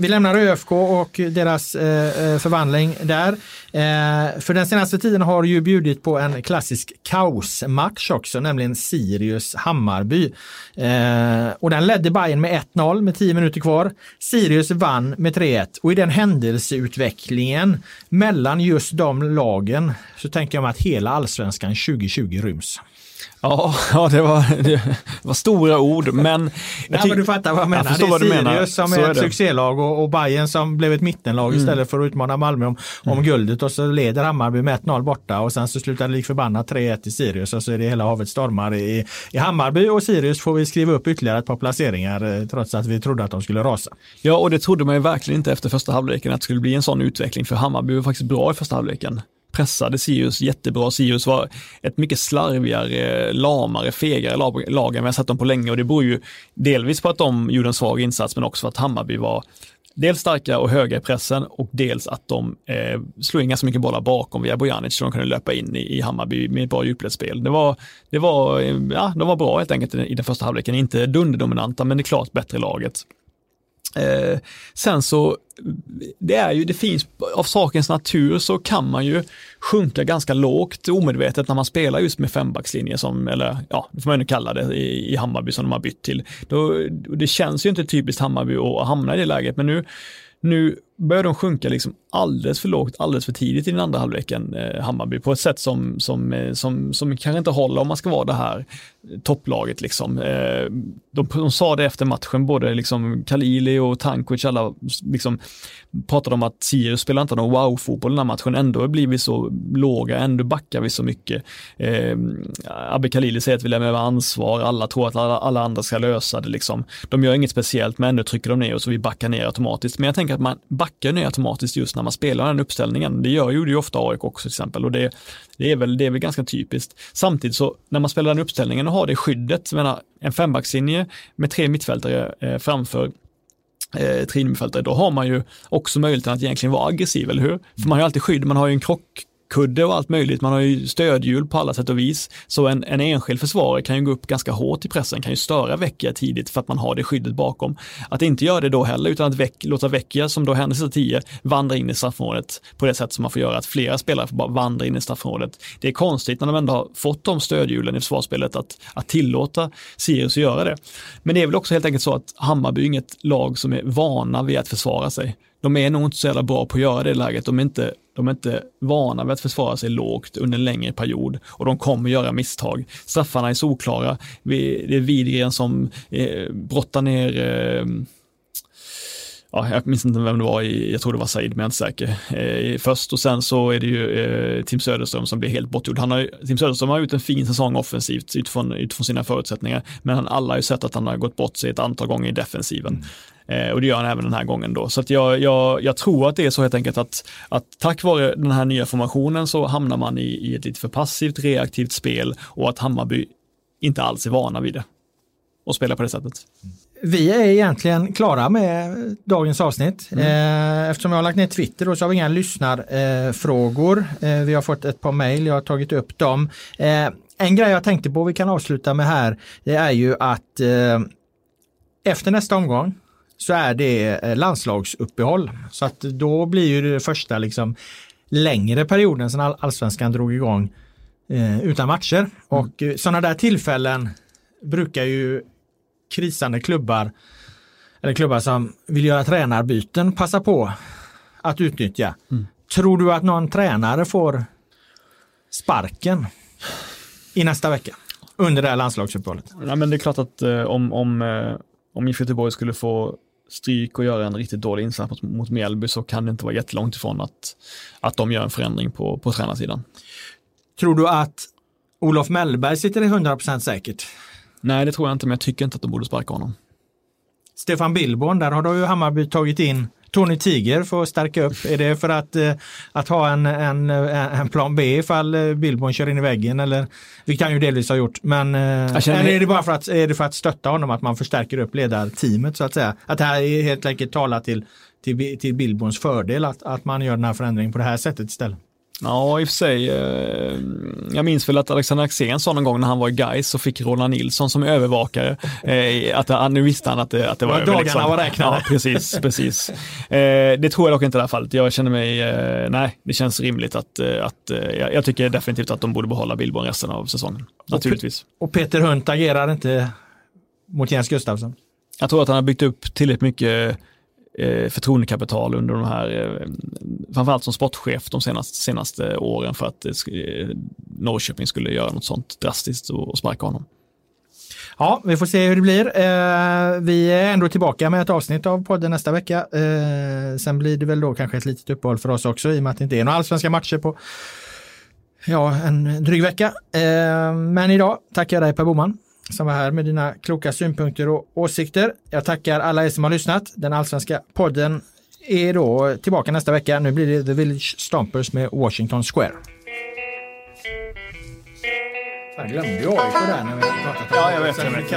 vi lämnar ÖFK och deras eh, eh, förvandling där. Eh, för den senaste tiden har ju bjudit på en klassisk kaosmatch också, nämligen Sirius-Hammarby. Eh, och den ledde Bayern med 1-0 med 10 minuter kvar. Sirius vann med 3-1 och i den händelseutvecklingen mellan just de lagen så tänker jag mig att hela allsvenskan 2020 ryms. Ja, ja det, var, det var stora ord, men... Ja, men du fattar vad jag menar. Jag det är Sirius som är, är ett succélag och, och Bayern som blev ett mittenlag mm. istället för att utmana Malmö om, om mm. guldet och så leder Hammarby med 1-0 borta och sen så slutar det lik förbannat 3-1 i Sirius och så är det hela havet stormar i, i Hammarby och Sirius får vi skriva upp ytterligare ett par placeringar eh, trots att vi trodde att de skulle rasa. Ja, och det trodde man ju verkligen inte efter första halvleken att det skulle bli en sån utveckling för Hammarby var faktiskt bra i första halvleken pressade Sirius jättebra. Sirius var ett mycket slarvigare, lamare, fegare lag än vi har sett dem på länge och det beror ju delvis på att de gjorde en svag insats men också för att Hammarby var dels starka och höga i pressen och dels att de eh, slog in ganska mycket bollar bakom via Bojanic så de kunde löpa in i, i Hammarby med ett bra djupledsspel. Det var, det var, ja, de var bra helt enkelt i, den första halvleken, inte dunderdominanta men det är klart bättre laget. Eh, sen så, det är ju, det finns, av sakens natur så kan man ju sjunka ganska lågt omedvetet när man spelar just med fembackslinje som, eller ja, det får man ju kalla det i, i Hammarby som de har bytt till. Då, det känns ju inte typiskt Hammarby att hamna i det läget, men nu nu börjar de sjunka liksom alldeles för lågt, alldeles för tidigt i den andra halvleken, eh, Hammarby, på ett sätt som, som, eh, som, som kanske inte håller om man ska vara det här eh, topplaget. Liksom. Eh, de, de sa det efter matchen, både liksom Kalili och Tankovic, alla liksom, pratade om att Sirius spelar inte någon wow-fotboll den här matchen, ändå blir vi så låga, ändå backar vi så mycket. Eh, Abbe Khalili säger att vi lämnar över ansvar, alla tror att alla, alla, andra ska lösa det. Liksom. De gör inget speciellt, men ändå trycker de ner oss och vi backar ner automatiskt. Men jag tänker att man backar ner automatiskt just när man spelar den uppställningen. Det gör ju ofta AIK också till exempel och det, det, är väl, det är väl ganska typiskt. Samtidigt så när man spelar den uppställningen och har det skyddet, menar, en fembackslinje med tre mittfältare eh, framför eh, trinmittfältare, då har man ju också möjligheten att egentligen vara aggressiv, eller hur? För man har ju alltid skydd, man har ju en krock kudde och allt möjligt. Man har ju stödhjul på alla sätt och vis. Så en, en enskild försvarare kan ju gå upp ganska hårt i pressen, kan ju störa Vecchia tidigt för att man har det skyddet bakom. Att inte göra det då heller, utan att Veck, låta Vecchia, som då händer sig tio, vandra in i straffområdet på det sätt som man får göra, att flera spelare får bara vandra in i straffområdet. Det är konstigt när de ändå har fått de stödhjulen i försvarsspelet att, att tillåta Sirius att göra det. Men det är väl också helt enkelt så att Hammarby är inget lag som är vana vid att försvara sig de är nog inte så jävla bra på att göra det i läget. De är, inte, de är inte vana vid att försvara sig lågt under en längre period och de kommer göra misstag. Straffarna är solklara. Det är Widgren som eh, brottar ner eh, ja, jag minns inte vem det var, jag tror det var Said, men jag är inte säker. Eh, först och sen så är det ju eh, Tim Söderström som blir helt bortgjord. Han har, Tim Söderström har gjort en fin säsong offensivt utifrån, utifrån sina förutsättningar, men han, alla har ju sett att han har gått bort sig ett antal gånger i defensiven. Mm. Eh, och det gör han även den här gången då. Så att jag, jag, jag tror att det är så helt enkelt att, att tack vare den här nya formationen så hamnar man i, i ett lite för passivt reaktivt spel och att Hammarby inte alls är vana vid det och spela på det sättet. Vi är egentligen klara med dagens avsnitt. Mm. Eh, eftersom jag har lagt ner Twitter då, så har vi inga lyssnarfrågor. Eh, vi har fått ett par mejl, jag har tagit upp dem. En grej jag tänkte på vi kan avsluta med här, det är ju att efter nästa omgång så är det eh, landslagsuppehåll. Så att då blir ju det första liksom längre perioden sedan allsvenskan drog igång eh, utan matcher. Mm. Och eh, sådana där tillfällen brukar ju krisande klubbar eller klubbar som vill göra tränarbyten passa på att utnyttja. Mm. Tror du att någon tränare får sparken i nästa vecka under det här landslagsuppehållet? Ja, men det är klart att eh, om, om, eh, om IFK Göteborg skulle få stryk och göra en riktigt dålig insats mot, mot Mjällby så kan det inte vara jättelångt ifrån att, att de gör en förändring på, på tränarsidan. Tror du att Olof Mellberg sitter i 100% säkert? Nej, det tror jag inte, men jag tycker inte att de borde sparka honom. Stefan Billborn, där har då ju Hammarby tagit in Tony Tiger för att stärka upp. Är det för att, eh, att ha en, en, en plan B ifall eh, Billborn kör in i väggen? Eller, vilket han ju delvis har gjort. Men eh, eller är det bara för att, är det för att stötta honom att man förstärker upp ledarteamet så att säga? Att det här är helt enkelt talar till, till, till Billborns fördel att, att man gör den här förändringen på det här sättet istället? Ja, i och för sig. Eh, jag minns väl att Alexander Axén sa någon gång när han var i Gais och fick Roland Nilsson som övervakare. Eh, att nu visste han att det, att det var... Dagarna liksom. var räknade. Ja, precis, precis. Eh, det tror jag dock inte i det här fallet. Jag känner mig, nej, det känns rimligt att, att jag tycker definitivt att de borde behålla Billborn resten av säsongen. Naturligtvis. Och Peter Hunt agerar inte mot Jens Gustafsson? Jag tror att han har byggt upp tillräckligt mycket eh, Eh, förtroendekapital under de här, eh, framförallt som sportchef de senaste, senaste åren för att eh, Norrköping skulle göra något sånt drastiskt och, och sparka honom. Ja, vi får se hur det blir. Eh, vi är ändå tillbaka med ett avsnitt av podden nästa vecka. Eh, sen blir det väl då kanske ett litet uppehåll för oss också i och med att det inte är några allsvenska matcher på ja, en dryg vecka. Eh, men idag tackar jag dig Per Boman som var här med dina kloka synpunkter och åsikter. Jag tackar alla er som har lyssnat. Den allsvenska podden är då tillbaka nästa vecka. Nu blir det The Village Stompers med Washington Square. Jag glömde ju AIK där när vi pratade. Ja, jag vet. Jag vet.